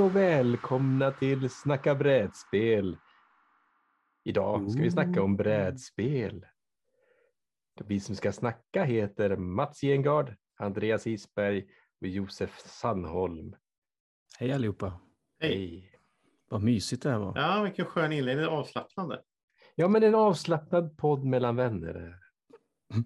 Hej och välkomna till Snacka brädspel. Idag ska vi snacka om brädspel. Vi som ska snacka heter Mats Gengard, Andreas Isberg och Josef Sandholm. Hej allihopa. Hej. Vad mysigt det här var. Ja, vilken skön inledning. Avslappnande. Ja, men en avslappnad podd mellan vänner.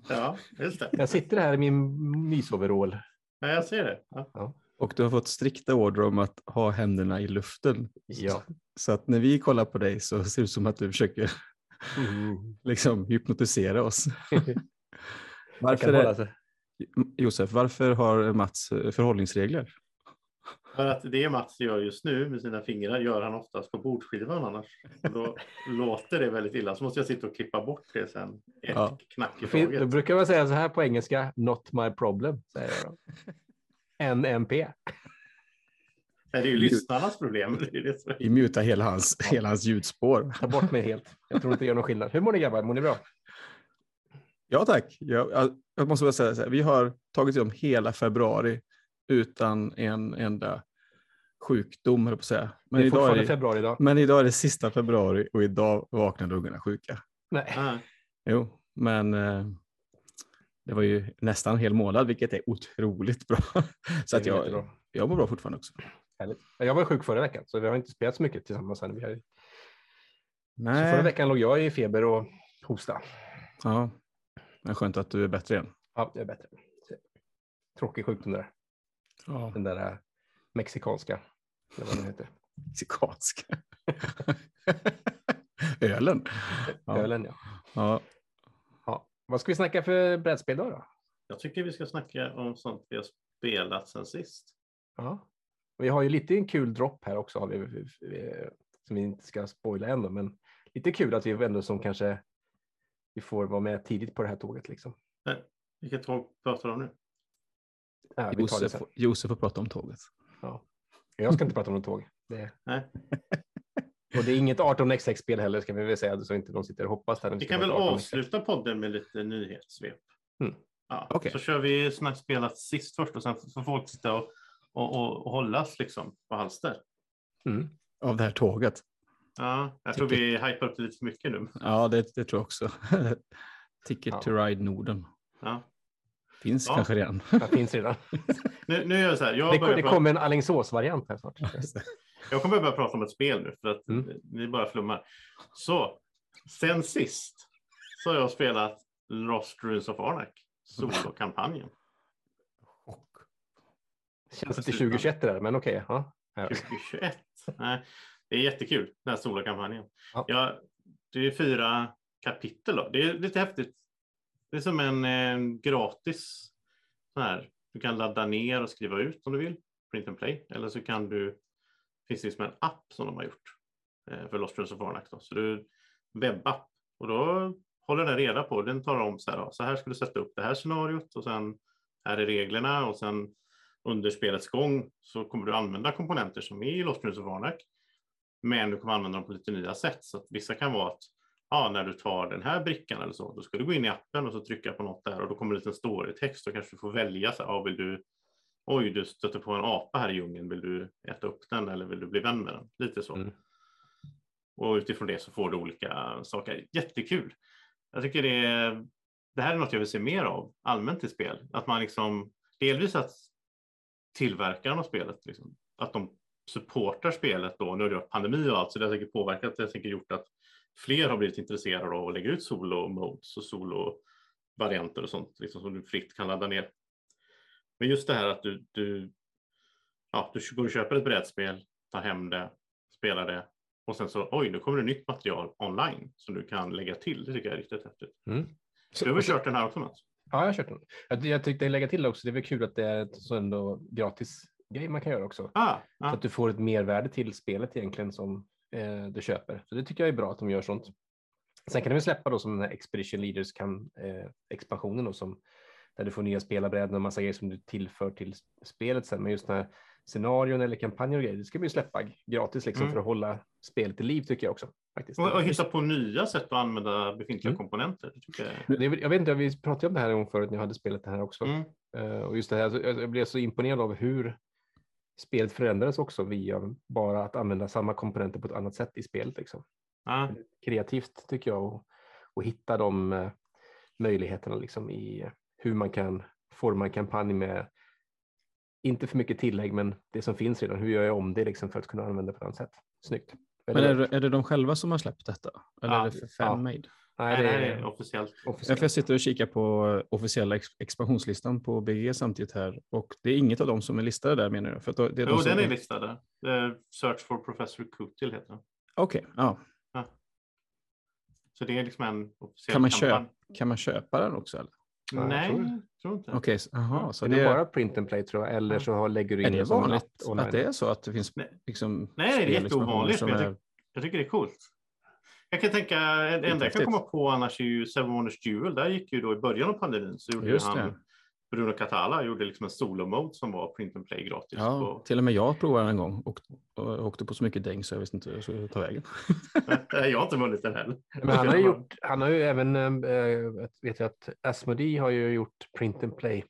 Ja, just det. Jag sitter här i min mysoverall. Ja, jag ser det. Ja. Och du har fått strikta order om att ha händerna i luften. Ja. Så att när vi kollar på dig så ser det ut som att du försöker Mm. liksom hypnotisera oss. Varför är-. Josef, varför har Mats eh, förhållningsregler? För att det Mats gör just nu med sina fingrar gör han oftast på bordskivan annars. Då låter det väldigt illa. Så måste jag sitta och klippa bort det sen. Ett Ja. knack i Då brukar man säga så här på engelska, not my problem, säger jag NMP. Nej, det är ju lyssnarnas problem. Det är det som är... Vi mutar hela hans, hela hans ljudspår. Ta bort mig helt. Jag tror inte det gör någon skillnad. Hur mår ni grabbar? Mår ni bra? Ja tack. Jag, jag, måste bara säga så här. Vi har tagit om hela februari utan en enda sjukdom, höll på att säga. Men det är idag är fortfarande det, februari idag. men idag är det sista februari och idag vaknade ungarna sjuka. Nej. Ja. Jo, men eh, det var ju nästan en hel månad, vilket är otroligt bra. Så att jag, jag mår bra fortfarande också. Härligt. Jag var sjuk förra veckan, så vi har inte spelat så mycket tillsammans. Än. Vi har... Så Nej, förra veckan låg jag i feber och hosta. ja, men skönt att du är bättre igen. Ja, det är bättre. Tråkig sjukdom där. Ja. Den där äh, mexikanska. Eller vad den heter. Mexikanska. Ölen. Ja. Ölen, ja. Ja. Ja. Vad ska vi snacka för brädspel då? då? Jag tycker vi ska snacka om sånt vi har spelat sen sist. Ja. Vi har ju lite en kul dropp här också, har vi, vi, vi, som vi inte ska spoila än. då, Men lite kul att vi ändå som kanske vi får vara med tidigt på det här tåget. Liksom. Vilket tåg pratar du om nu? Ja, Josef. Josef får prata om tåget. Jag ska inte prata om något tåg. Det... Nej. Och det är inget 18xx-spel heller, ska vi väl säga, så inte de sitter och hoppas. Där. Vi kan väl avsluta podden med lite nyhetssvep. Mm. Ja, Okej. Så kör vi snabbt spelat sist först och sen får folk sitta och, och, och, och hållas liksom på halster. Mm. Av det här tåget. Ja, jag tror vi hypar upp det lite för mycket nu. Ja, det, det tror jag också. Ticket Ja. to Ride Norden. Ja. Finns Ja. kanske redan. Det finns redan. Nu, nu gör jag så här. Jag, Det, börjar det prata- kommer en Alingsås-variant här snart. jag kommer börja prata om ett spel nu för att Mm. ni bara flummar. Så, sen sist så har jag spelat Lost Ruins of Arnak, solokampanjen. Känns inte 2021 det där, men okej. ja. Ja. 2021. Nej, det är jättekul, den här solokampanjen. Ja. Ja. det är fyra kapitel. Då. Det är lite häftigt. Det är som en eh, gratis så här. Du kan ladda ner och skriva ut om du vill. Print and play. Eller så kan du. Finns det som en app som de har gjort eh, för Lost Ruins of Arnak. Så du webbapp och då håller den reda på. Den talar om så här. då, Så här ska du sätta upp det här scenariot och sen här är reglerna och sen under spelets gång så kommer du använda komponenter som är i Lost Ruins of Arnak. Men du kommer använda dem på lite nya sätt. Så att vissa kan vara att ja, när du tar den här brickan eller så, då ska du gå in i appen och så trycka på något där och då kommer det en storytext och kanske du får välja. Så, ja, vill du, oj, du stöter på en apa här i djungeln. Vill du äta upp den eller vill du bli vän med den? Lite så. Mm. Och utifrån det så får du olika saker. Jättekul. Jag tycker det, är, det här är något jag vill se mer av allmänt i spel. Att man liksom delvis att tillverkaren av spelet, liksom, att de supportar spelet då. Nu har det varit pandemi och allt så det har säkert påverkat. Det har säkert gjort att fler har blivit intresserade av att lägga ut solo-modes och solo-varianter och sånt liksom, som du fritt kan ladda ner. Men just det här att du, du, ja, du går och köper ett brädspel, tar hem det, spelar det och sen så oj, nu kommer det nytt material online som du kan lägga till. Det tycker jag är riktigt häftigt. Mm. Du har väl kört den här också Mats? Ja, jag har kört den. Jag, jag tyckte lägga till också, det är väl kul att det är ett så ändå gratis grej man kan göra också. Ah, Så ah. att du får ett mervärde till spelet egentligen som eh, du köper. Så det tycker jag är bra att de gör sånt. Sen kan de släppa då som den här Expedition Leaders kan eh, expansionen då som där du får nya spelarbrädor och massa grejer som du tillför till spelet sen. Men just den här scenarion eller kampanjer och grejer, det ska vi ju släppa gratis liksom Mm. för att hålla spelet i liv tycker jag också. Faktiskt. Och, och hitta på nya sätt att använda befintliga Mm. komponenter. Tycker jag. Det Jag vet inte, vi pratade om det här en gång förut när jag hade spelat det här också. Mm. Eh, och just det här, alltså, jag blev så imponerad av hur spelet förändrades också via bara att använda samma komponenter på ett annat sätt i spelet. Liksom. Ja, Kreativt tycker jag och, och hitta de eh, möjligheterna liksom i hur man kan forma en kampanj med inte för mycket tillägg, men det som finns redan. Hur gör jag om det liksom för att kunna använda det på ett annat sätt? Snyggt. Men är det, är det de själva som har släppt detta? Eller Ja, är det för ja. fanmade? Nej, nej, det det här är är officiellt. Officiellt. Jag sitter och kikar på officiella ex expansionslistan på BG samtidigt här och det är inget av dem som är listade där menar jag. För det är de Jo, som- den är listad. där. Eh, Search for Professor Kutil heter den. Okej, ja. Så det är liksom en officiell Kan man, kampanj. köpa, kan man köpa den också? Eller? Ja, jag Nej, tror tror, det. inte. Okej, så- aha, så det är det bara print and play tror jag, eller så har, lägger du in är det vanligt att det är så att det finns Nej. liksom Nej, det är jätteovanligt, jag är... Jag tycker det är coolt. Jag kan tänka, det enda jag kan komma på annars är ju Seven Wonders Duel. Där gick ju då i början av pandemin så gjorde ju Just han, det. Bruno Catala gjorde liksom en solo-mode som var print and play gratis. Ja, på, till och med jag provade en gång och, och åkte på så mycket däng så jag visste inte hur jag skulle ta vägen. Nej, jag har inte vunnit den heller. Men han har, ju gjort, han har ju även, äh, vet jag att Asmodee har ju gjort print and play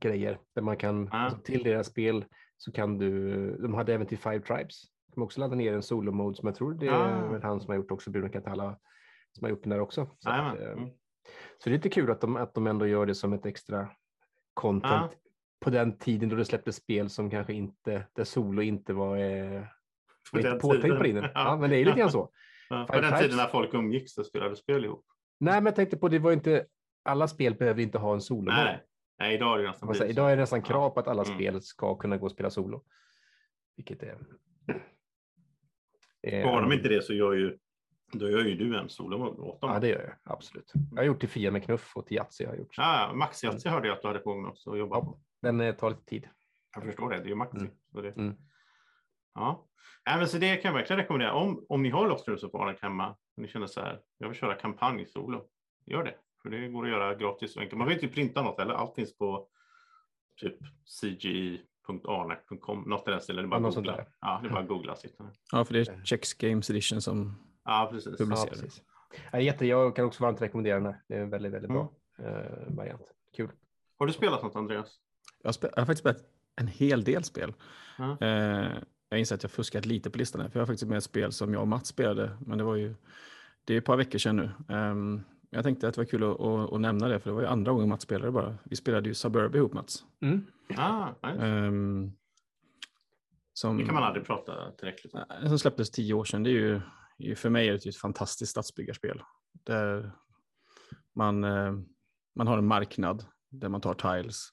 grejer där man kan, Ja. alltså, till deras spel så kan du, de hade även till Five Tribes, kan också ladda ner en solo mode som jag tror det är Ah. han som har gjort också, Bruno Catala, som har gjort den där också. Så, att, Jajamän. eh, Mm. så det är lite kul att de, att de ändå gör det som ett extra content på den tiden då det släpptes spel som kanske inte, där solo inte var, eh, var inte påtänkt på tiden. Ja, men det är lite grann så. Ja, på den tiden när folk umgicks och spelade spel ihop. Nej, men jag tänkte på det var inte alla spel behöver inte ha en solo. Nej, nej, idag är det nästan blivit idag är det nästan krav på att alla Mm. spel ska kunna gå och spela solo. Vilket är... Har de inte det så gör ju, då gör ju du en solo-mode åt dem. Ja, det gör jag absolut. Jag har gjort till Fia med knuff och till Yatzy har jag gjort. Ja, Max Yatzy hörde jag att du hade på gång också att jobba Ja. på. Den eh, tar lite tid. Jag förstår det, det är ju Maxi. Mm. Så det, Mm. Ja, men så det kan jag verkligen rekommendera. Om, om ni har Arnak hemma och ni känner så här, jag vill köra kampanj solo, gör det. För det går att göra gratis och enkelt. Man behöver inte printa något eller allt finns på typ cgi.arnak.com, något i den stilen. Det är bara att sånt googla. där. Ja, det är bara att googla. Ja, för det är Chex Games Edition som Ja, precis. Ja, precis. Ja, jätte, jag kan också varmt rekommendera den här. Det är en väldigt, väldigt bra Mm. eh, variant. Kul. Har du spelat något Andreas? Jag har, spe- jag har faktiskt spelat en hel del spel. Ja. Eh, jag inser att jag fuskat lite på listan här, för jag har faktiskt med ett spel som jag och Mats spelade, men det var ju det är ett par veckor sedan nu. Ehm, jag tänkte att det var kul att, att, att nämna det, för det var ju andra gången Mats spelade bara. Vi spelade ju Suburb ihop Mats. Mm. Ah, nej. Ehm, som, Det kan man aldrig prata tillräckligt om. Eh, Som släpptes tio år sedan. Det är ju, för mig är det ett fantastiskt stadsbyggarspel. Där man, eh, man har en marknad där man tar tiles.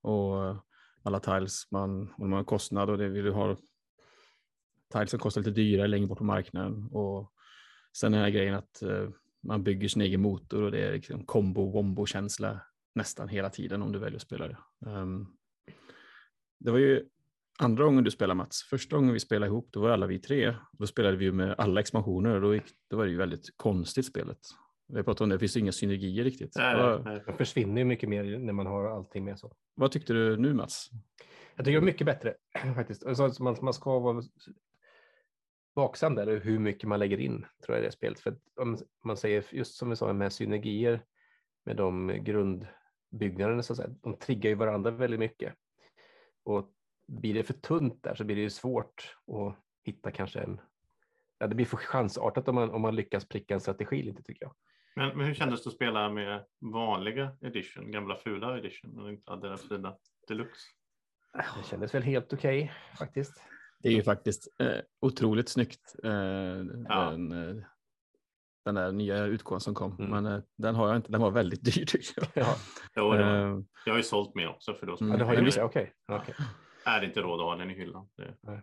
Och alla tiles, man, och man har en kostnad och det vill du ha tiles som kostar lite dyrare längre bort på marknaden. Och sen den här grejen att eh, man bygger sin egen motor och det är liksom combo-wombo-känsla nästan hela tiden om du väljer att spela det. Ehm, det var ju andra gången du spelade Mats. Första gången vi spelade ihop, då var alla vi tre. Då spelade vi ju med alla expansioner och då, gick, då var det ju väldigt konstigt spelet. Vi pratat om det, det finns inga synergier riktigt. Nej, vad, nej. Den försvinner ju mycket mer när man har allting med så. vad tyckte du nu Mats? Jag tycker det är mycket bättre faktiskt. Alltså, man, man ska vara vaksam där hur mycket man lägger in tror jag i det spelet. För om man säger just som vi sa med synergier med de grundbyggnaderna så att säga, de triggar ju varandra väldigt mycket. Och blir det för tunt där så blir det ju svårt att hitta kanske en Ja, det blir för chansartat om man, om man lyckas pricka en strategi lite tycker jag. Men, men hur kändes det att spela med vanliga edition, gamla fula edition och inte hade den fina deluxe? Det kändes väl helt okej faktiskt. Det är ju faktiskt eh, otroligt snyggt. Eh, Ja. den, eh, den där nya utgåvan som kom. Mm. Men eh, den har jag inte. Den var väldigt dyr tycker jag. Ja, Jo, det var, Eh, jag har ju sålt med också för då Mm. ja det har ju okej. okej. är det inte råd att ha den i hyllan. Det. Men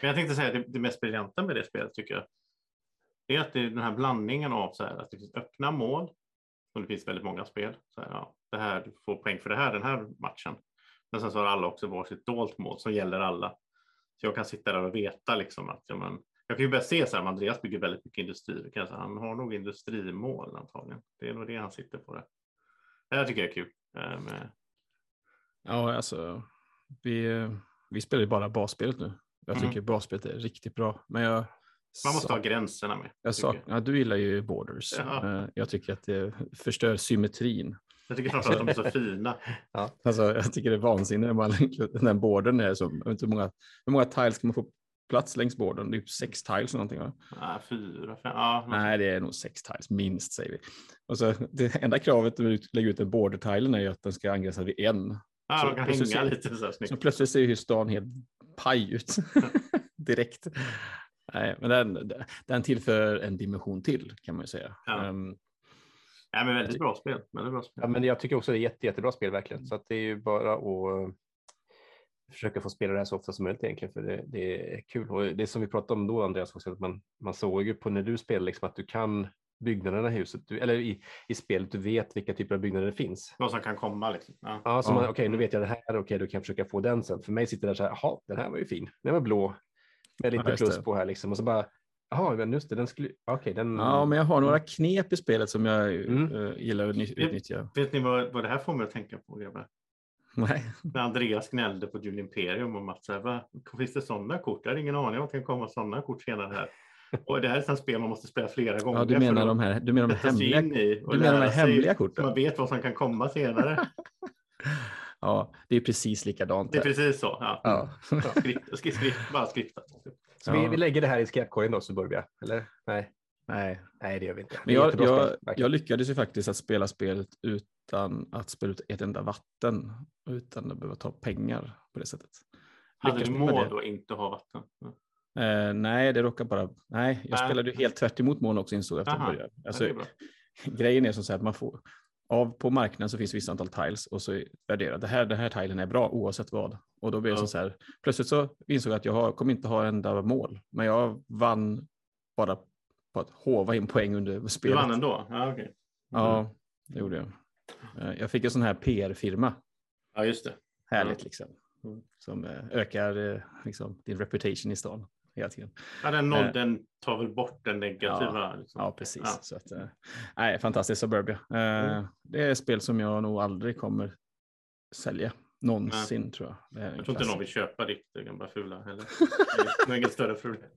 jag tänkte säga det, det mest briljanta med det spelet tycker jag. Det är att det är den här blandningen av så här, att det finns öppna mål. Och det finns väldigt många spel. Så här, ja, det här, du får poäng för det här den här matchen. Men sen så har alla också varsitt dolt mål som gäller alla. Så jag kan sitta där och veta liksom att ja, men, jag kan ju börja se så här, Andreas bygger väldigt mycket industri. Säga, han har nog industrimål antagligen. Det är nog det han sitter på. Det, det här tycker jag är kul. eh, Med, Ja, alltså. Vi, vi spelar ju bara basspelet nu. Jag Mm. tycker basspelet är riktigt bra. Men jag, man måste sa- ha gränserna med. jag sak, ja, du gillar ju Borders. Ja. Eh, Jag tycker att det förstör symmetrin. Jag tycker framförallt att de är så fina. Alltså, jag tycker det är vansinne när man, den här borden är så, vet hur många, hur många tiles kan man få plats längs borden? Det är sex tiles eller någonting va? Ja, fyra, fem, ja. Nej, det är nog sex tiles minst säger vi. Och så det enda kravet att lägga ut en border-tilen är ju att den ska angränsas vid en. ja, så de kan hänga lite så här Så plötsligt ser ju stan helt paj ut direkt. Nej, men den, den tillför en dimension till kan man ju säga. Ja. Ehm, Ja, men väldigt bra spel. Väldigt bra spel. Ja, men jag tycker också det är jätte, jättebra spel verkligen. Så att det är ju bara att eh, försöka få spela det här så ofta som möjligt egentligen, för det, det är kul. Och det som vi pratade om då, Andreas, också, att man, man såg ju på när du spelar liksom att du kan byggnaderna i huset, du, eller i, i spelet, du vet vilka typer av byggnader det finns. Vad som kan komma liksom. Ja. Ja, så Ja. man, okej, nu vet jag det här, okej, då kan jag försöka få den sen. För mig sitter det där så här, jaha, den här var ju fin, den var blå, med lite Ja, plus det. på här liksom. Och så bara, jaha, men just det, den skulle, okej, den. Ja, men jag har några knep i spelet som jag Mm. eh, gillar att ny- utnyttja. Vet ni vad, vad det här får mig att tänka på grabbar? Nej. När Andreas gnällde på Jul Imperium om att så här, va, finns det sådana kort? Jag har ingen aning om att det kan komma sådana kort senare här. Och det här är ett spel man måste spela flera gånger. Ja, du menar de här, du menar de hemliga, du menar de hemliga Så korten? man vet vad som kan komma senare. Ja, det är precis likadant. Det är precis så. Ja. Ja. Skrift, skrift, bara skriftat. Så vi, Ja. vi lägger det här i skräpkorgen då, Suburbia, eller? Nej, Nej, nej, det gör vi inte. Men jag, jag, jag lyckades ju faktiskt att spela spelet utan att spela ut ett enda vatten, utan att behöva ta pengar på det sättet. Hade Lyckas du mål då inte ha vatten? Eh, nej, det råkar bara... Nej, jag Nej. spelade ju helt tvärt emot mål också insåg jag efter början. Ja, Alltså, grejen är som så här att man får... Av på marknaden så finns vissa antal tiles och så värderar det här, det här tilen är bra oavsett vad. Och då blir det Ja. så här. Plötsligt så insåg jag att jag har, kommer inte ha enda mål, men jag vann bara på att hova in poäng under Du spelet. vann ändå? Ja, okej. Mm. Ja, det gjorde jag. Eh, Jag fick en sån här PR-firma, ja, just det. härligt liksom, som eh, ökar eh, liksom, din reputation i stan hela tiden. Ja, den, noll, den tar väl bort den negativa. Eh. Ja, liksom. Ja, precis. Ja. Så att, eh, nej, fantastiskt Suburbia. Eh, Det är ett spel som jag nog aldrig kommer sälja någonsin tror jag. Jag tror inte någon vill köpa ditt eh, gamla fula heller. Det är ingen större problem.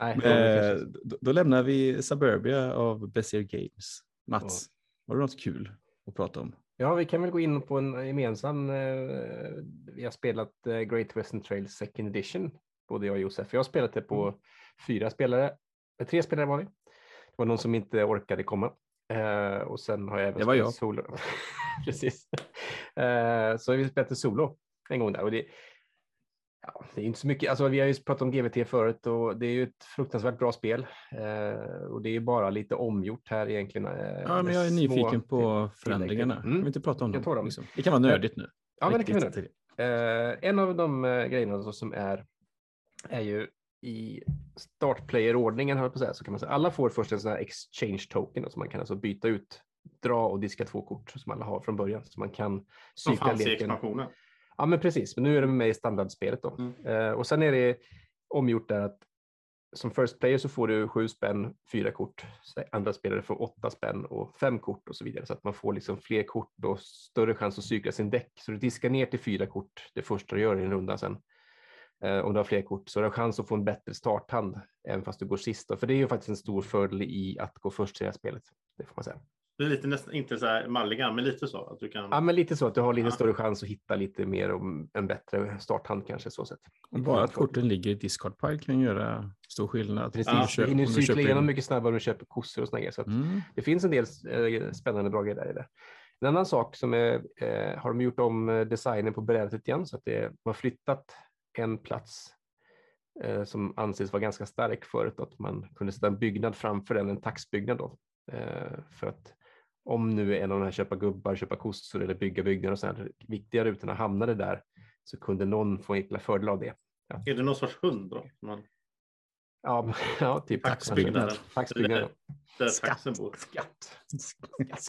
Nej, Eh, då, då lämnar vi Suburbia av Bessier Games. Mats, var det något kul att prata om? Ja, vi kan väl gå in på en gemensam. Eh, vi har spelat eh, Great Western Trail Second Edition, både jag och Josef. Jag har spelat det på fyra spelare, eh, tre spelare var vi. Det var någon som inte orkade komma. Och sen har jag även Det var spelat jag. solo. Precis. Så vi spelat det solo en gång där. Och det, ja, det är inte så mycket, alltså vi har ju pratat om GVT förut och det är ju ett fruktansvärt bra spel. Eh, och det är ju bara lite omgjort här egentligen. eh, Ja, men jag är nyfiken på förändringarna. Mm. Kan vi inte prata om Jag dem? dem. Liksom? Det kan vara nördigt nu. Ja, men det kan göra. Eh, en av de eh, grejerna då som är, är ju i startplayer-ordningen, höll på säga, så kan man säga. Alla får först en sån här exchange token då, så man kan alltså byta ut, dra och diska två kort som alla har från början. Så man kan Som fanns i expansionen. Ja, men precis. Men nu är det med i standardspelet då. Mm. Eh, och sen är det omgjort där att som first player så får du sju spänn, fyra kort. Andra spelare får åtta spänn och fem kort och så vidare. Så att man får liksom fler kort och större chans att cykla sin däck. Så du diskar ner till fyra kort det första du gör i en runda sen. Eh, om du har fler kort så har du chans att få en bättre starthand även fast du går sist. Då. För det är ju faktiskt en stor fördel i att gå först i det här spelet. Det får man säga. Det är lite nästan, inte så här malligan, men lite så. Att du kan... Ja, men lite så att du har lite Ja. större chans att hitta lite mer och en bättre starthand kanske så sätt. Bara att korten ligger i discard pile kan göra stor skillnad. Precis, Om du du köper- hinner om cykla köper igenom in- mycket snabbare om du köper kossor och såna grejer. Så att Mm. det finns en del eh, spännande bra grejer där i det. En annan sak som är, eh, har de gjort om eh, designen på brädet igen så att det, de har flyttat en plats eh, som anses vara ganska stark förut, att man kunde sätta en byggnad framför den, en taxbyggnad då. Eh, för att om nu en av de här köpa gubbar, köpa kossor eller bygga byggnader och sådana viktiga rutorna hamnade där så kunde någon få en fördel av det. Är det någon sorts hund då? Man, Ja, ja typ Taxbyggnad. Taxbyggnad. där Skatt. taxen bor. Skatt.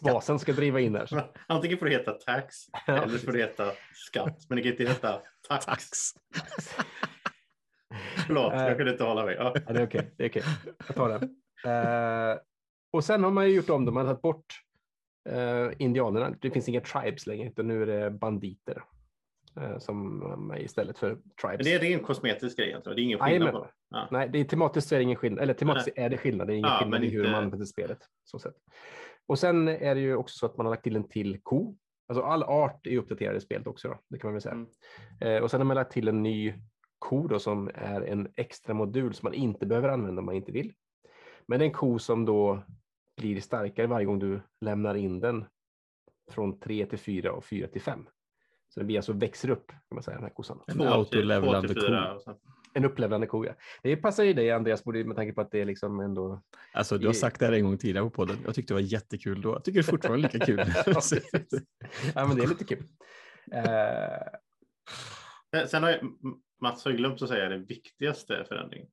Basen ska driva in där. Antingen får det heta tax Ja, eller får det heta skatt. Men det kan inte heta tax. Tax. Förlåt, Eh. jag kunde inte hålla mig. Ja. Ja, det är okej. Det är okej. Jag tar den. Eh, och sen har man ju gjort om det. Man har tagit bort eh, indianerna. Det finns inga tribes längre, utan nu är det banditer. Eh, som är istället för Men tribes. är, det är en kosmetisk grej egentligen. Det är ingen skillnad på. Ja. Nej, det är tematiskt så är det ingen skillnad. Eller tematiskt är det skillnad. Det är ingen Ja, skillnad men i hur inte- man använder spelet. Så sett. Och sen är det ju också så att man har lagt till en till ko. Alltså all art är uppdaterad i spelet också då, det kan man väl säga. Mm. Eh, och sen har man lagt till en ny ko då som är en extra modul som man inte behöver använda om man inte vill. Men det är en ko som då blir starkare varje gång du lämnar in den från 3 till 4 och 4 till 5. Så den blir alltså växer upp kan man säga den här kossan. En autolevlande ko. En upplevlande ko ja. Det passar ju dig Andreas med tanke på att det är liksom ändå Alltså, du har sagt det här en gång tidigare på podden. Jag tyckte det var jättekul då. Jag tycker det är fortfarande lika kul. Ja, men det är lite kul. Men Sen har jag, Mats har ju glömt att säga det viktigaste förändringen.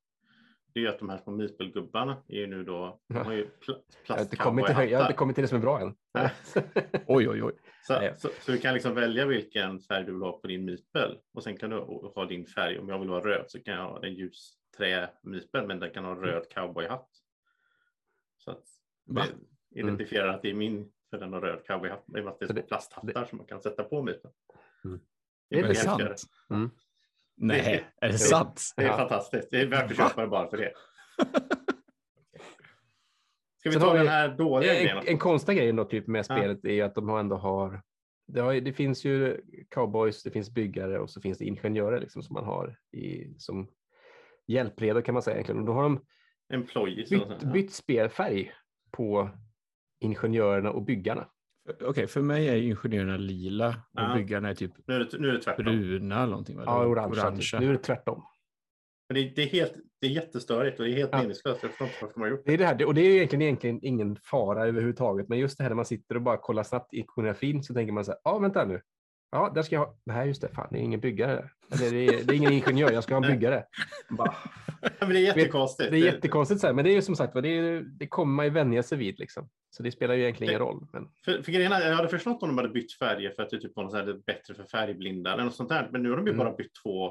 Det är ju att de här små meeple-gubbarna är ju nu då, de har ju pl- jag har inte jag har inte kommit till det som är bra än. Oj, oj, oj. Så, så, så du kan liksom välja vilken färg du vill ha på din meeple och sen kan du ha din färg. Om jag vill vara röd så kan jag ha en ljus trä meeple men den kan ha en röd cowboyhatt. Så att Va? det identifierar att det är min för den har röd cowboyhatt. Det är det- plasthattar som man kan sätta på meeplen. Mm. Det Det är, det sant? Mm. Nej, är det sant? Det är Ja. fantastiskt. Det är värt att köpa det bara för det. Ska vi Sen ta den här dåliga grejen? En, en konstig grej då, typ med Ja. spelet är att de har ändå har det, har, det finns ju cowboys, det finns byggare och så finns det ingenjörer liksom, som man har i, som hjälpredor kan man säga egentligen. Och då har de Employees. bytt, bytt spelfärg på ingenjörerna och byggarna. Okej, för mig är ingenjörerna lila och Ja. byggarna är typ Nu är det, nu är det tvärtom. bruna eller någonting. Ja, orange. typ. Nu är det tvärtom. Men det, det, är helt, det är jättestörigt och det är helt Ja. meningslöst. Jag förstår inte varför har gjort det. Det är det här, och det är ju egentligen, egentligen ingen fara överhuvudtaget, men just det här när man sitter och bara kollar snabbt i ikonografin så tänker man så här, ja vänta nu, ja där ska jag ha, nej just det, fan det är ingen byggare. Eller det är, det är ingen ingenjör, jag ska ha en byggare. Bara, Men det är jättekonstigt. det är jättekonstigt så här, men det är ju som sagt det, är- det kommer man ju vänja sig vid liksom. Så det spelar ju egentligen ingen roll. Men, För, för grejen är, jag hade förstått om de hade bytt färger för att det typ var något så här, det är bättre för färgblinda eller något sånt där. Men nu har de ju Mm. bara bytt två.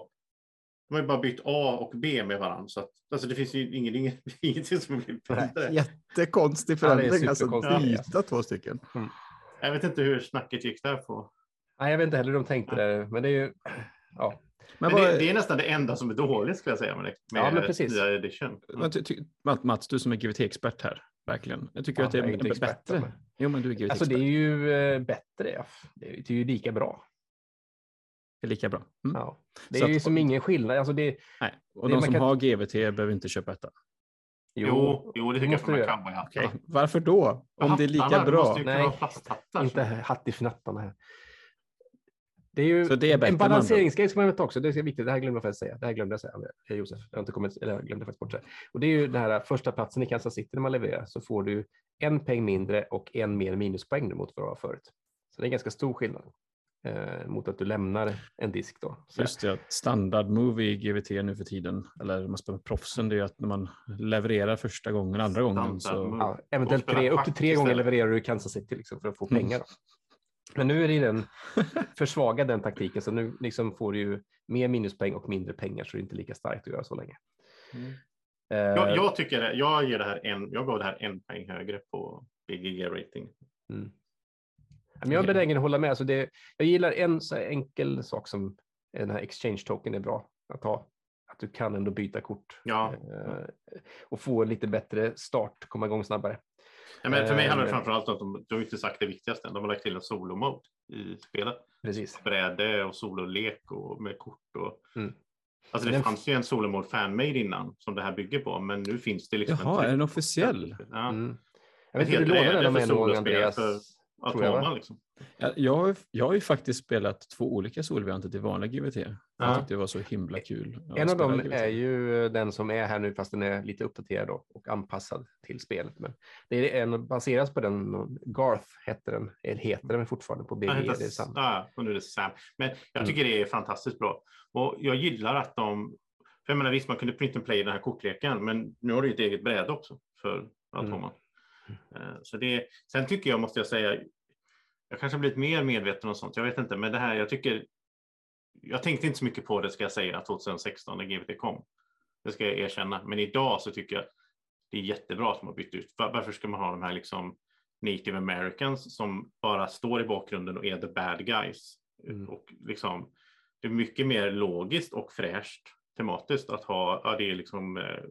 De har ju bara bytt A och B med varandra. Så att, alltså det finns ju ingen, ingen, ingenting som blir bättre. Jättekonstig Ja, det är förändring. alltså superkonstigt. byta två stycken. Jag vet inte hur snacket gick där på. Nej, jag vet inte heller hur de tänkte där, men det är ju, ja. Men, Men det, det är nästan det enda som är dåligt skulle jag säga med, med Ja, men precis. nya edition. ty, Mats- Mats, du som är GVT-expert här, verkligen. Jag tycker Ja, att det är, jag är inte b- expert, bättre. men- Jo, men du är GVT-expert. Alltså det är ju eh, bättre, det är ju lika bra. Det är lika bra. Mm. Ja. Det Så är ju att- som ingen skillnad. Alltså det, Nej. Och Det- de som kan- har GVT behöver inte köpa detta. Jo, jo, det tycker jag Okej, Varför då? Om det är lika bra. Nej, inte hattifnattarna här. Det är ju Så det är en balanseringsgrej man väl ta också. Det är viktigt. Det här glömde jag faktiskt säga. Det här glömde jag säga, eh, Josef. Jag har inte kommit, eller jag glömde faktiskt bort det. Och det är ju den här första platsen i Kansas City när man levererar så får du en peng mindre och en mer minuspoäng nu mot vad du var förut. Så det är en ganska stor skillnad eh, mot att du lämnar en disk då. Så, Just det, att standard move i GVT nu för tiden, eller man spelar med proffsen, det är ju att när man levererar första gången, andra gången så... ja, eventuellt tre, upp till tre gånger levererar du i Kansas City liksom för att få pengar. Då. Men nu är det den försvagad den taktiken så nu liksom får du ju mer minuspoäng och mindre pengar så det är inte lika starkt att göra så länge. Mm. Eh, Jag, jag, tycker det, jag, ger det här en, jag gav det här en poäng högre på BGG-rating. Mm. Men jag är benägen att hålla med. Alltså det, jag gillar en så enkel sak som den här exchange token är bra att ha. Att du kan ändå byta kort Ja. eh, och få lite bättre start, komma igång snabbare. Ja, men för mig handlar det Eh, framförallt om att de, de har inte sagt det viktigaste. De har lagt till en solo-mode i spelet. Precis. Bräde och sololek och med kort. Och... Mm. Alltså det Den- fanns ju en solomode fanmade innan som det här bygger på, men nu finns det liksom Jaha, är den officiell? Ja, Mm. Jag vet inte, du lånade den av mig någon gång Andreas. för tror jag, va? Atoma liksom. Ja, Jag har, jag har ju faktiskt spelat två olika solvarianter till vanliga GVT. Jag Ja. tyckte det var så himla kul. att En av dem GVT. är ju den som är här nu fast den är lite uppdaterad då, och anpassad till spelet. Men det är en baseras på den, Garth heter den, eller heter den fortfarande på BG. Han Det är heter, sant. ja, och nu är det Sam. Men jag Mm. tycker det är fantastiskt bra. Och jag gillar att de, för jag menar visst man kunde print and play i den här kortleken, men nu har du ett eget bräde också för Atoma. Eh, Så det, sen tycker jag, måste jag säga, jag kanske har blivit mer medveten om sånt, jag vet inte, men det här, jag tycker, jag tänkte inte så mycket på det ska jag säga 2016 när GVT kom. Det ska jag erkänna, men idag så tycker jag det är jättebra att de har bytt ut. Var- Varför ska man ha de här liksom native americans som bara står i bakgrunden och är the bad guys? Mm. Och liksom, det är mycket mer logiskt och fräscht tematiskt att ha, ja det är liksom eh,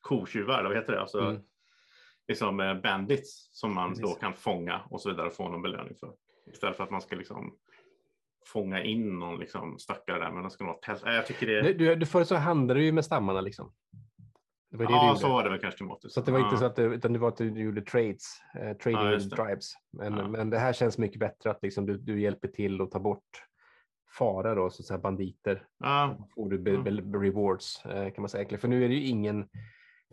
kotjuvar, vad heter det? Alltså, Mm. Liksom eh, bandits som man Precis. då kan fånga och så vidare och få någon belöning för. Istället för att man ska liksom fånga in någon liksom stackare där men det ska tält. Nej, Jag tycker det. Du, du, du förut så handlade du ju med stammarna liksom. Det var det du ja, så var det väl kanske tematiskt. Så det var ja. inte så att det, utan det var att du gjorde trades, eh, trading Ja, drives. Men, Ja. men det här känns mycket bättre att liksom du, du hjälper till att ta bort fara då, så att säga banditer. Ja, Får du be, Mm. be, rewards eh, kan man säga. För nu är det ju ingen,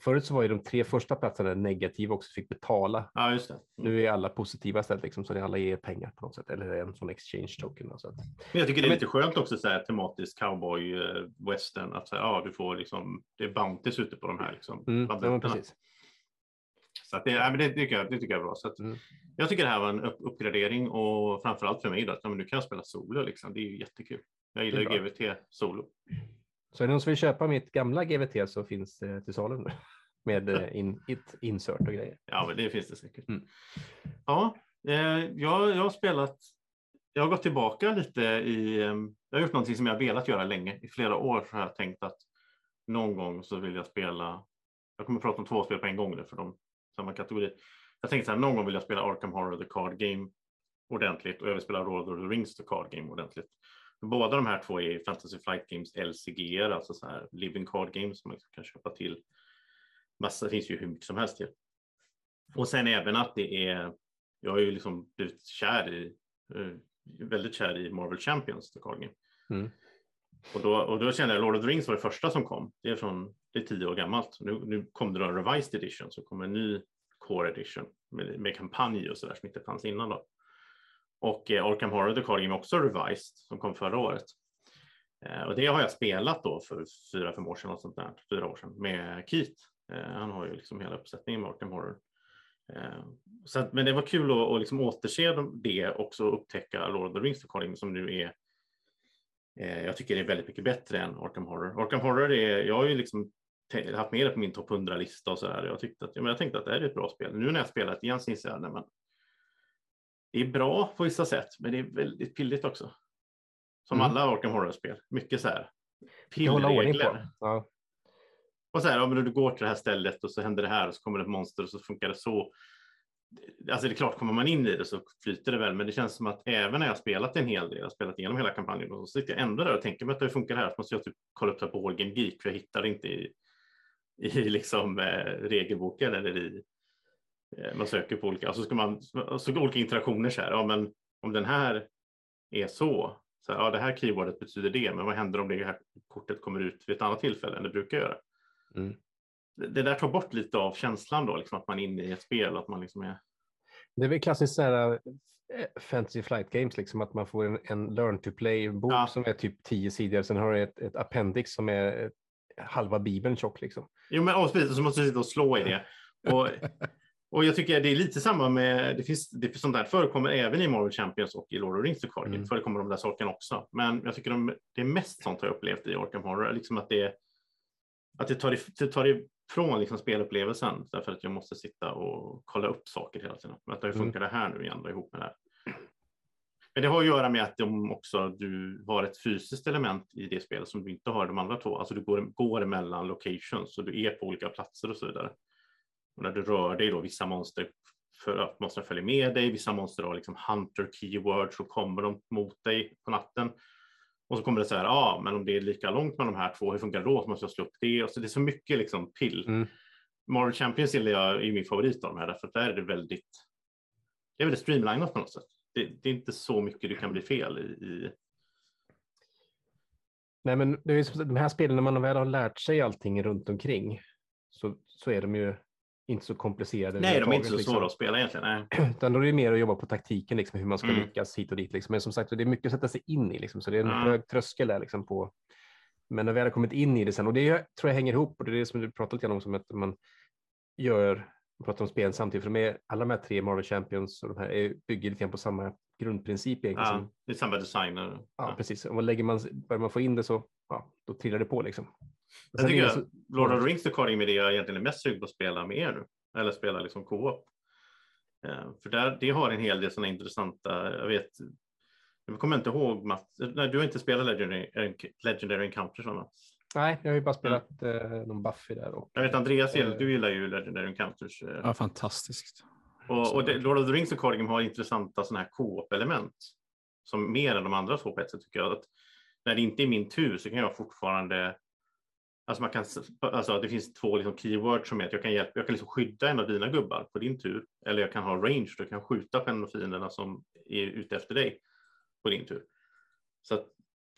förut så var ju de tre första platserna negativa också, fick betala. ja, just det. Mm. Nu är alla positiva istället, liksom, så det alla ger pengar på något sätt, eller en sån exchange token. Så att, Men jag tycker det är lite skönt också så här tematisk cowboy eh, western att så här, ja, du får liksom det är bounties ute på de här liksom. mm, ja, precis. Så att det, ja, men det, tycker jag, det tycker jag är bra. Så att, Mm. Jag tycker det här var en upp, uppgradering och framförallt för mig då, att ja, men nu kan jag spela solo liksom. Det är ju jättekul. Jag gillar ju GVT solo. Så är det någon som vill köpa mitt gamla GVT så finns det till salu nu. Med eh, in, it, insert och grejer. Ja, men det finns det säkert. Mm. Ja, eh, jag, jag har spelat. Jag har gått tillbaka lite i. Eh, jag har gjort någonting som jag velat göra länge. I flera år så har jag tänkt att någon gång så vill jag spela. Jag kommer att prata om två spel på en gång nu för de samma kategori. Jag tänkte så här, någon gång vill jag spela Arkham Horror The Card Game ordentligt och jag vill spela Lord of the Rings The Card Game ordentligt. Båda de här två är Fantasy Flight Games LCG, alltså så här Living Card Games som man kan köpa till. Massa, det finns ju hur mycket som helst till. Och sen även att det är, jag har ju liksom blivit kär i, eh, väldigt kär i Marvel Champions, The Card Game. Mm. Och då, och då kände jag Lord of the Rings var det första som kom. Det är från, det är tio år gammalt. Nu, nu kom det en revised edition, så kom en ny core edition med, med kampanj och sådär som inte fanns innan då. Och eh, Arkham Horror The Card Game också revised som kom förra året. Eh, och det har jag spelat då för fyra, fem år sedan, och sånt där, fyra år sedan med Keith. Eh, han har ju liksom hela uppsättningen med Arkham Horror. Eh, så att, men det var kul att, att liksom återse det också och upptäcka Lord of the Rings The Card Game som nu är eh, jag tycker det är väldigt mycket bättre än Arkham Horror. Arkham Horror är, jag har ju liksom haft med det på min topp 100-lista och så där. Jag, tyckte att, ja, men jag tänkte att det här är ett bra spel. Nu när jag spelat igen så inser jag att det är bra på vissa sätt, men det är väldigt pilligt också. Som Mm. alla Arkham Horror-spel. Mycket så här pillregler. Ja. Och så här, ja, men du går till det här stället och så händer det här och så kommer det ett monster och så funkar det så. Alltså det är klart, kommer man in i det så flyter det väl, men det känns som att även när jag spelat en hel del, jag spelat igenom hela kampanjen, och så sitter jag ändå där och tänker mig att det funkar här, så måste jag typ kolla upp det här på Game Geek, för jag hittar det inte i, i liksom, eh, regelboken eller i, man söker på olika, alltså ska man, så olika interaktioner så här, ja men om den här är så, så här, ja det här keywordet betyder det, men vad händer om det här kortet kommer ut vid ett annat tillfälle än det brukar göra? Mm. Det, det där tar bort lite av känslan då, liksom att man är inne i ett spel, att man liksom är Det är väl klassiskt så här, eh, fantasy flight games, liksom att man får en, en learn to play-bok Ja. som är typ tio sidor, sen har du ett, ett appendix som är eh, halva bibeln tjock. Liksom. Jo, men och så måste du sitta och slå i det. Och, och jag tycker det är lite samma med, det finns, det sånt där förekommer även i Marvel Champions och i Lord of the Rings Game, Mm. förekommer de där sakerna också. Men jag tycker de, det är mest sånt jag upplevt i Arkham Horror, liksom att det, att det tar, det tar ifrån liksom spelupplevelsen, därför att jag måste sitta och kolla upp saker hela tiden. Men att hur Mm. funkar det här nu igen då, ihop med det här? Men det har att göra med att de också, du har ett fysiskt element i det spelet som du inte har i de andra två. Alltså du går, går mellan locations och du är på olika platser och så vidare. Och när du rör dig då, vissa monster för att monstren följer med dig, vissa monster har liksom hunter keywords och kommer de mot dig på natten. Och så kommer det så här, ja, ah, men om det är lika långt med de här två, hur funkar det då? Så måste jag slå upp det. Och så det är så mycket liksom pill. Mm. Marvel Champions gillar jag är min favorit av de här, att där är det väldigt, det är väldigt streamlinat på något sätt. Det, det är inte så mycket du kan bli fel i. i Nej, men det är de här spelen, när man väl har lärt sig allting runt omkring så, så är de ju inte så komplicerade. nej, de är inte så överhuvudtaget, svåra liksom. att spela egentligen. Nej. Utan då är det mer att jobba på taktiken, liksom, hur man ska Mm. lyckas hit och dit. Liksom. Men som sagt, det är mycket att sätta sig in i, liksom, så det är en Ja. hög tröskel där. Liksom, på. Men när vi har kommit in i det sen, och det tror jag hänger ihop, och det är det som du pratat lite om, som att man gör, pratar om spelen samtidigt, för de är, alla de här tre Marvel Champions och de här är, bygger lite grann på samma grundprincip egentligen. Ja, det är samma designer. ja, precis. Och lägger man, börjar man få in det så, ja, då trillar det på liksom. Jag tycker så- Lord of the Rings Card Game är det jag egentligen är mest sugen på att spela med er nu. Eller spela liksom co-op. Eh, för där, det har en hel del sådana intressanta, jag vet, jag kommer inte ihåg Mats, nej, du har inte spelat Legendary, Legendary Encounters va Mats? Nej, jag har ju bara spelat eh, någon Buffy där. Och, Jag vet Andreas, Eh. du gillar ju Legendary Encounters. eh, Ja, fantastiskt. Och, och det, Lord of the Rings och Card Game har intressanta sådana här co-op-element. Som mer än de andra två på ett sätt tycker jag. Att när det inte är min tur så kan jag fortfarande Alltså, man kan, alltså det finns två liksom keywords som är att jag kan, hjälpa, jag kan liksom skydda en av dina gubbar på din tur. Eller jag kan ha range, då kan skjuta på en av fienderna som är ute efter dig på din tur. Så att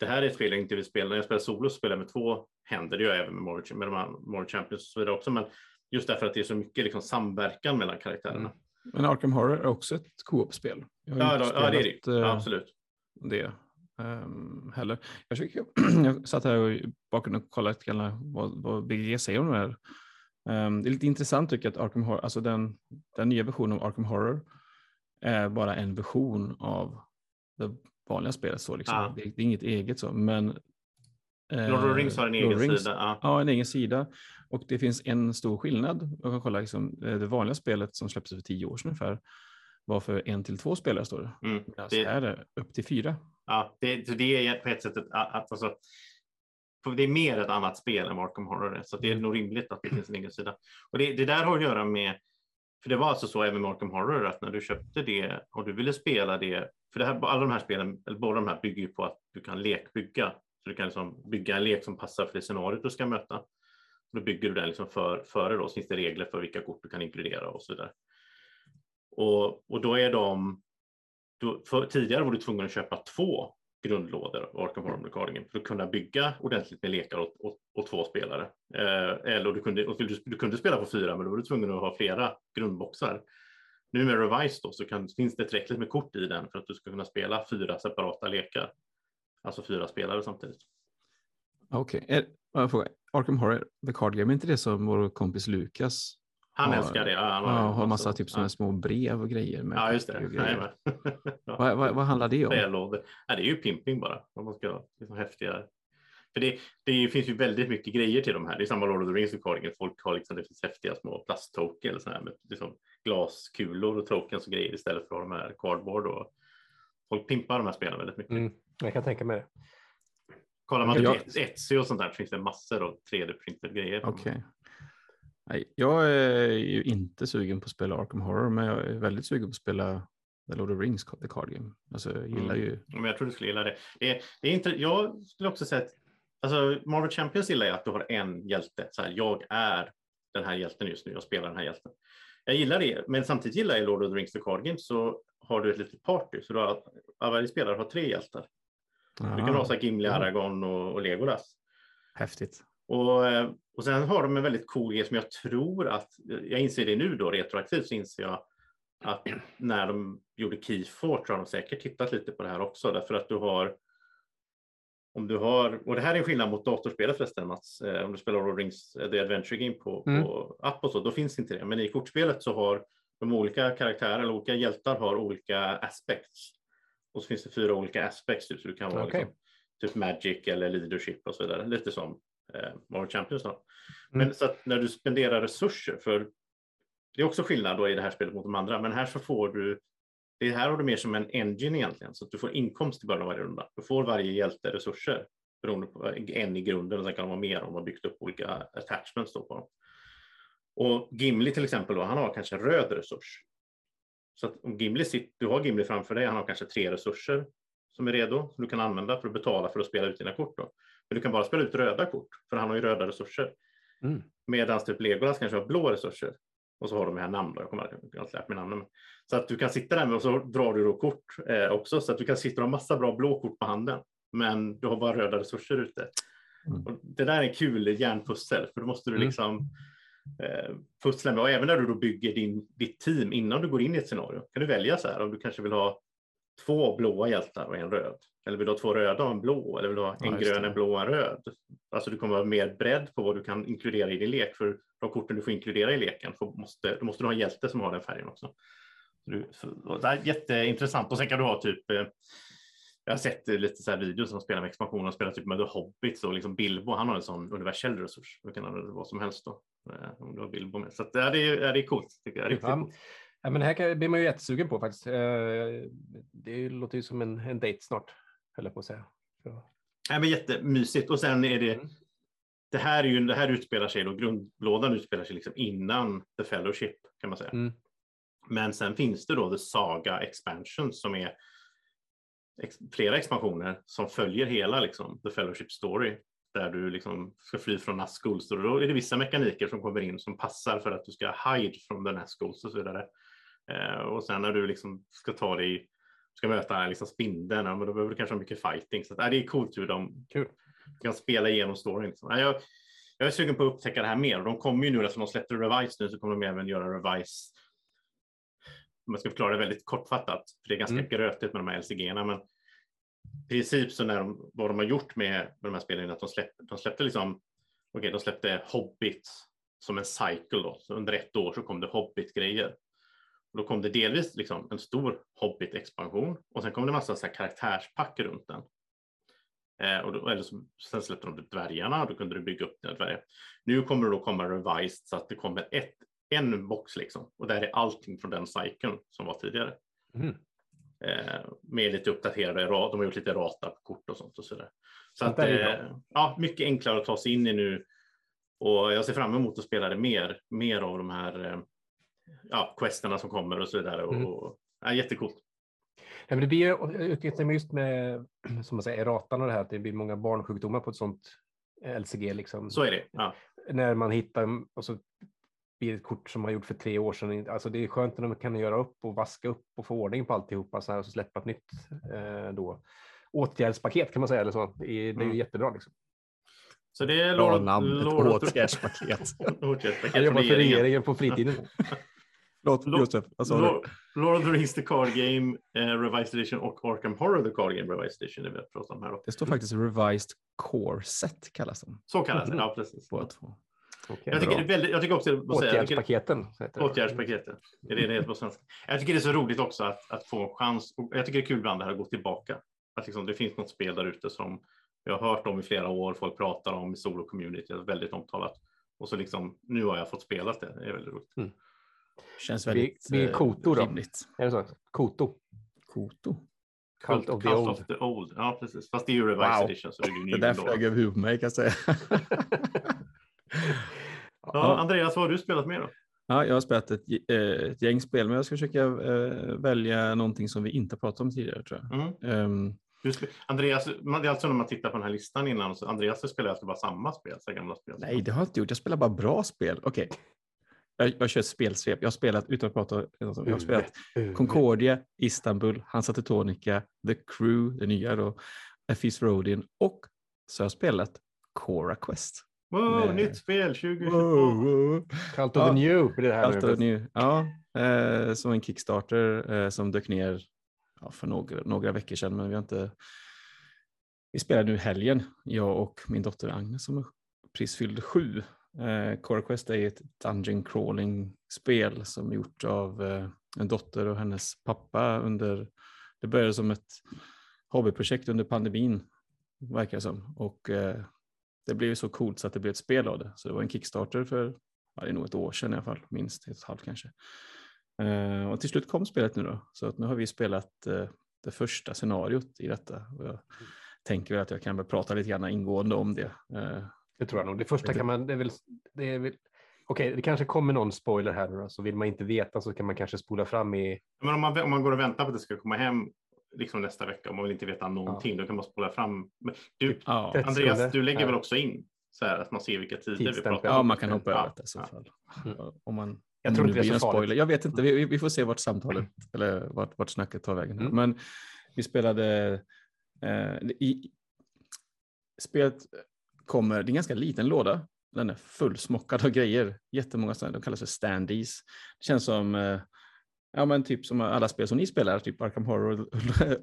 det här är ett spel jag inte vill spela. När jag spelar solo spelar jag med två händer. Det gör jag även med Mortal, med de här Mortal Champions och så vidare också. Men just därför att det är så mycket liksom samverkan mellan karaktärerna. Mm. Men Arkham Horror är också ett co-op-spel. Ja, ja, det är det. spelat, eh, Ja, absolut. det ehm, heller. Jag, försöker, jag satt här och bakgrunden och kollade lite grann vad, vad BGG säger om det här. Ehm, det är lite intressant tycker jag att Arkham Horror, alltså den, den nya versionen av Arkham Horror är bara en version av det vanliga spelet. Så liksom. Ja. det, det är inget eget så, men eh, Lord of the Rings har en egen Rings- sida. Ja. Ja, en egen sida. Och det finns en stor skillnad. Jag kan kolla liksom, eh, det vanliga spelet som släpptes för tio år sedan ungefär var för en till två spelare står det. Mm. Det- här är det upp till fyra. Ja, det, så det är på ett sätt ett, att, alltså, det är mer ett annat spel än Arkham Horror så det är nog rimligt att det finns en egen sida. Och det, det där har att göra med, för det var alltså så även med Arkham Horror att när du köpte det och du ville spela det, för det här, alla de här spelen, eller båda de här bygger ju på att du kan lekbygga. Så du kan liksom bygga en lek som passar för det scenariot du ska möta. Då bygger du den liksom för, före då, så finns det regler för vilka kort du kan inkludera och så vidare. Och, och då är de, då, för, tidigare var du tvungen att köpa två grundlådor av Arkham Horror Recordingen för att kunna bygga ordentligt med lekar åt, åt, åt två spelare. Eh, eller du kunde, och du, du kunde spela på fyra, men då var du tvungen att ha flera grundboxar. Nu med Revise då så kan, finns det tillräckligt med kort i den för att du ska kunna spela fyra separata lekar. Alltså fyra spelare samtidigt. Okej, eh, okay. Arkham Horror, The Card Game, är inte det som vår kompis Lukas han Ja, älskar det. Ja, han ja, har massa typ sådana små brev och grejer med Ja, just det. Jajamän. Ja. Vad, vad, vad handlar det om? Brevlådor. Ja, det är ju pimping bara. Om man ska liksom häftiga. För det, det finns ju väldigt mycket grejer till de här. Det är samma Lord of the Rings recordingen. Folk har liksom, det finns häftiga små plasttoken eller så här med liksom glaskulor och tokens och grejer istället för de här cardboard. Och folk pimpar de här spelen väldigt mycket. Mm, jag kan tänka mig det. Kollar man Jag- Etsy och sånt där så finns det massor av 3D-printade grejer. Okej. Nej, jag är ju inte sugen på att spela Arkham Horror, men jag är väldigt sugen på att spela The Lord of Rings, The Card Game. Alltså, jag gillar Mm. ju... Men jag tror du skulle gilla det. det, är, det är inte, jag skulle också säga att alltså, Marvel Champions gillar jag att du har en hjälte. Så här, jag är den här hjälten just nu, jag spelar den här hjälten. Jag gillar det, men samtidigt gillar jag Lord of the Rings The Card Game så har du ett litet party. Så du har, varje spelare har tre hjältar. Du kan ha så här Gimli. Aragorn och, och Legolas. Häftigt. Och, eh, och sen har de en väldigt cool grej som jag tror att, jag inser det nu då retroaktivt så inser jag att när de gjorde Keyfort så har de säkert tittat lite på det här också därför att du har om du har, och det här är en skillnad mot datorspelet förresten Mats, eh, om du spelar Lord Rings eh, The Adventure Game på, Mm. på app och så, då finns inte det. Men i kortspelet så har de olika karaktärer, eller olika hjältar har olika aspects. Och så finns det fyra olika aspects, typ, så du kan vara Okej. liksom, typ magic eller leadership och så vidare, lite som eh, Marvel Champions. Då. Mm. Men så att när du spenderar resurser, för det är också skillnad då i det här spelet mot de andra, men här så får du det här har du mer som en engine egentligen, så att du får inkomst i början av varje runda. Du får varje hjälte resurser beroende på en i grunden och sen kan de vara mer om man har byggt upp olika attachments då på dem. Och Gimli till exempel då, han har kanske en röd resurs. Så att om Gimli sitter, du har Gimli framför dig, han har kanske tre resurser som är redo som du kan använda för att betala för att spela ut dina kort. Då. Du kan bara spela ut röda kort för han har ju röda resurser. Mm. Medan typ Legolas kanske har blå resurser. Och så har de här namn då. Jag kommer jag inte lärt mig namnen. Så att du kan sitta där med och så drar du då kort eh, också. Så att du kan sitta och ha massa bra blå kort på handen. Men du har bara röda resurser ute. Mm. Och det där är en kul järnpussel. För då måste du Mm. liksom eh, pussla med. Och även när du då bygger din, ditt team innan du går in i ett scenario. Kan du välja så här om du kanske vill ha två blåa hjältar och en röd. Eller vill du ha två röda och en blå? Eller vill du ha Ja, en just grön, en blå och en röd? Alltså du kommer ha mer bredd på vad du kan inkludera i din lek. För de korten du får inkludera i leken får, måste, då måste du ha en hjälte som har den färgen också. Så du, så, det är jätteintressant. Och sen kan du ha typ eh, jag har sett lite så här videos som spelar med expansion och spelar typ med The Hobbit och liksom Bilbo. Han har en sån universell resurs. Du kan använda vad som helst då. eh, Om du har Bilbo med. Så ja, det, är, ja, det är coolt. Tycker jag. Riktigt Ja. Ja, men det här kan, blir man ju jättesugen på faktiskt. Eh, Det låter ju som en, en dejt snart, höll jag på att säga. Så. Ja, men jättemysigt. Och sen är det Mm. det här, är ju, det här utspelar sig då, grundlådan utspelar sig liksom innan The Fellowship kan man säga. Mm. Men sen finns det då The Saga Expansion som är ex, flera expansioner som följer hela liksom, The Fellowship Story där du liksom ska fly från Nazguls. Och då är det vissa mekaniker som kommer in som passar för att du ska hide från the Nazguls och så vidare. Eh, och sen när du liksom ska ta dig, ska möta liksom spindeln, men då behöver du kanske ha mycket fighting. Så att, ja, det är coolt hur de Kul. kan spela igenom storyn. Liksom. Ja, jag, jag är sugen på att upptäcka det här mer och de kommer ju nu, eftersom de släppte Revise nu, så kommer de även göra Revise om jag ska förklara det väldigt kortfattat, för det är ganska Mm. grötigt med de här LCG-erna, men i princip så när de, vad de har gjort med, med de här spelen är att de släppte, de släppte liksom, okej, de släppte Hobbit som en cycle då, så under ett år så kom det Hobbit-grejer. Då kom det delvis liksom en stor Hobbit-expansion och sen kom det massa så karaktärspack runt den. Eh, och då, eller så, sen släppte de dvärgarna och då kunde du bygga upp dina dvärgar. Nu kommer det då komma revised så att det kommer ett, en box liksom och där är allting från den cykeln som var tidigare. Mm. Eh, med lite uppdaterade, ra- de har gjort lite rata på kort och sånt och. Så Sånt att, där är eh, ja, mycket enklare att ta sig in i nu. Och jag ser fram emot att spela det mer, mer av de här eh, ja, questerna som kommer och så vidare. Och, Mm. och, ja, jättecoolt. Ja, men det blir ju just med som man säger, ratan och det här att det blir många barnsjukdomar på ett sånt LCG. Liksom. Så är det. Ja. När man hittar och så blir det ett kort som man gjort för tre år sedan. Alltså det är skönt när de kan göra upp och vaska upp och få ordning på alltihopa så här, och så släppa ett nytt eh, då. åtgärdspaket kan man säga. Eller så. Det är, är ju Mm. jättebra. Liksom. Så det är Bra namn, ett åtgärdspaket. åtgärdspaket Jag jobbar för regeringen. regeringen på fritiden. Låt Lord- Josef, du? Lord, Lord of the Rings The Card Game eh, Revised Edition och Arkham Horror The Card Game Revised Edition. Det vi har pratat om här. Det står faktiskt revised core set kallas de Så kallas det. Ja, precis. båda två. Okej, Jag tycker, det är väldigt, jag tycker också Åtgärdspaketen. det. Åtgärdspaketet. Är det det heter på svenska? Jag tycker det är så roligt också att, att få en chans. Och jag tycker det är kul ibland det här att gå tillbaka. Att liksom, det finns något spel där ute som jag har hört om i flera år. Folk pratar om i solo-community. Väldigt omtalat. Och så liksom, nu har jag fått spela det. Det är väldigt roligt. Känns Vi- väldigt vi är eh, koto då. rimligt. Är det så? Koto. Koto. Cult of the Cult Old. of the old. Ja, precis. Fast det är ju revised Wow. edition. Så det är Det där flög över huvudet på mig kan jag säga. Ja, Andreas, vad har du spelat med då? Ja, jag har spelat ett, eh, ett gäng spel, men jag ska försöka eh, välja någonting som vi inte pratat om tidigare tror jag. Mm. Ehm, Andreas, det är alltså när man tittar på den här listan innan. Så Andreas spelar alltså bara samma spel, så gamla spel. nej, det har jag inte gjort. Jag spelar bara bra spel. Okej. Jag, jag kör spelsvep. Jag har spelat, utan att prata, jag har spelat Concordia, Istanbul, Hansa Teutonica, The Crew, det nya då, Fis Rodin och så har jag spelat Cora Quest. Wow, Nej. nytt spel 2022. Cult of Ja. the New blir det här nu. Ja, eh, som en Kickstarter eh, som dök ner ja, för några, några veckor sedan, men vi har inte. Vi spelar nu helgen, jag och min dotter Agnes som är precis fyllde sju. Eh, Core Quest är ett dungeon crawling spel som är gjort av eh, en dotter och hennes pappa under. Det började som ett hobbyprojekt under pandemin verkar det som och eh, det blev så coolt så att det blev ett spel av det. Så det var en Kickstarter för ja, det är nog ett år sedan i alla fall, minst ett och ett halvt kanske. Eh, och till slut kom spelet nu då, så att nu har vi spelat eh, det första scenariot i detta. Och jag tänker väl att jag kan väl prata lite grann ingående om det. Eh, det tror jag nog. Det första kan man, det är väl, det är väl Okej, det kanske kommer någon spoiler här nu då, så vill man inte veta så kan man kanske spola fram i... Men om man, om man går och väntar på att det ska komma hem liksom nästa vecka och man vill inte veta någonting, då kan man spola fram. Men du, ja. Rätt Andreas, du lägger Ja. väl också in så här att man ser vilka tider vi Tidsstämpel. pratar om? ja, man kan hoppa Ja, över det i så ja. fall. Mm. Om man, Jag tror inte det är blir så en farligt. spoiler. Jag vet inte, vi, vi får se vart samtalet eller vart, vart snacket tar vägen. Mm. Men vi spelade eh, i spelet kommer, det är en ganska liten låda. Den är fullsmockad av grejer. Jättemånga sådana, de kallas för standees. Det känns som, eh, ja men typ som alla spel som ni spelar, typ Arkham Horror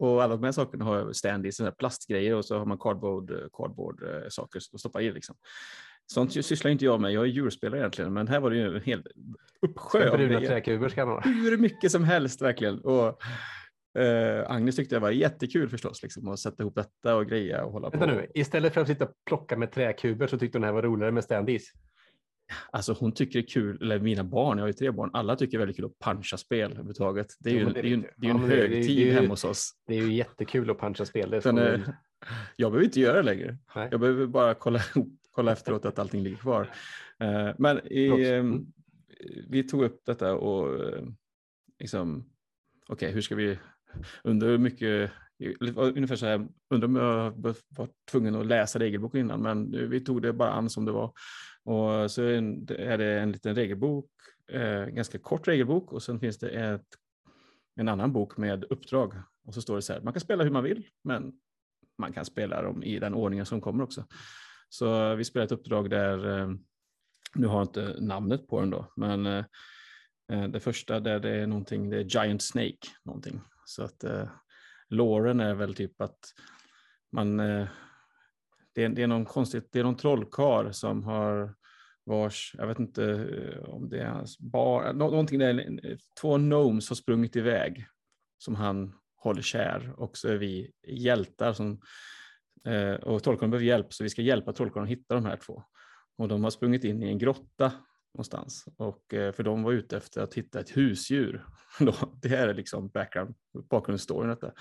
och alla de här sakerna har standees, sådana plastgrejer och så har man cardboard, eh, cardboard eh, saker att stoppa i liksom. Sånt sysslar inte jag med, jag är djurspelare egentligen, men här var det ju en hel uppsjö av grejer hur mycket som helst verkligen. Och, eh, Agnes tyckte det var jättekul förstås, liksom, att sätta ihop detta och greja och hålla Vänta på. nu, istället för att sitta och plocka med träkuber så tyckte hon det här var roligare med standees. Alltså hon tycker det är kul, eller mina barn, jag har ju tre barn, alla tycker det är väldigt kul att puncha spel överhuvudtaget. Det är ju, det är ju, det är ju en högtid är hemma hos oss. Det är ju jättekul att puncha spel. Det Sen, får eh, jag behöver inte göra det längre. Nej. Jag behöver bara kolla kolla efteråt att allting ligger kvar. Eh, men i, eh, vi tog upp detta och eh, liksom, okej, okay, hur ska vi, under hur mycket, ungefär så här, undrar om jag var tvungen att läsa regelboken innan, men vi tog det bara an som det var. Och så är det en liten regelbok, eh, ganska kort regelbok och sen finns det ett, en annan bok med uppdrag. Och så står det så här, man kan spela hur man vill, men man kan spela dem i den ordningen som kommer också. Så vi spelar ett uppdrag där, eh, nu har jag inte namnet på den då, men eh, eh det första där det är någonting, det är Giant Snake någonting. Så att eh, låren är väl typ att man, eh, det, är, det är någon konstigt, det är någon trollkar som har vars, jag vet inte eh, om det är hans bar, någonting där, två gnomes har sprungit iväg som han håller kär och så är vi hjältar som eh, och trollkarlen behöver hjälp så vi ska hjälpa trollkarlen att hitta de här två. Och de har sprungit in i en grotta någonstans och eh, för de var ute efter att hitta ett husdjur. det här är liksom background, bakgrundsstoryn detta.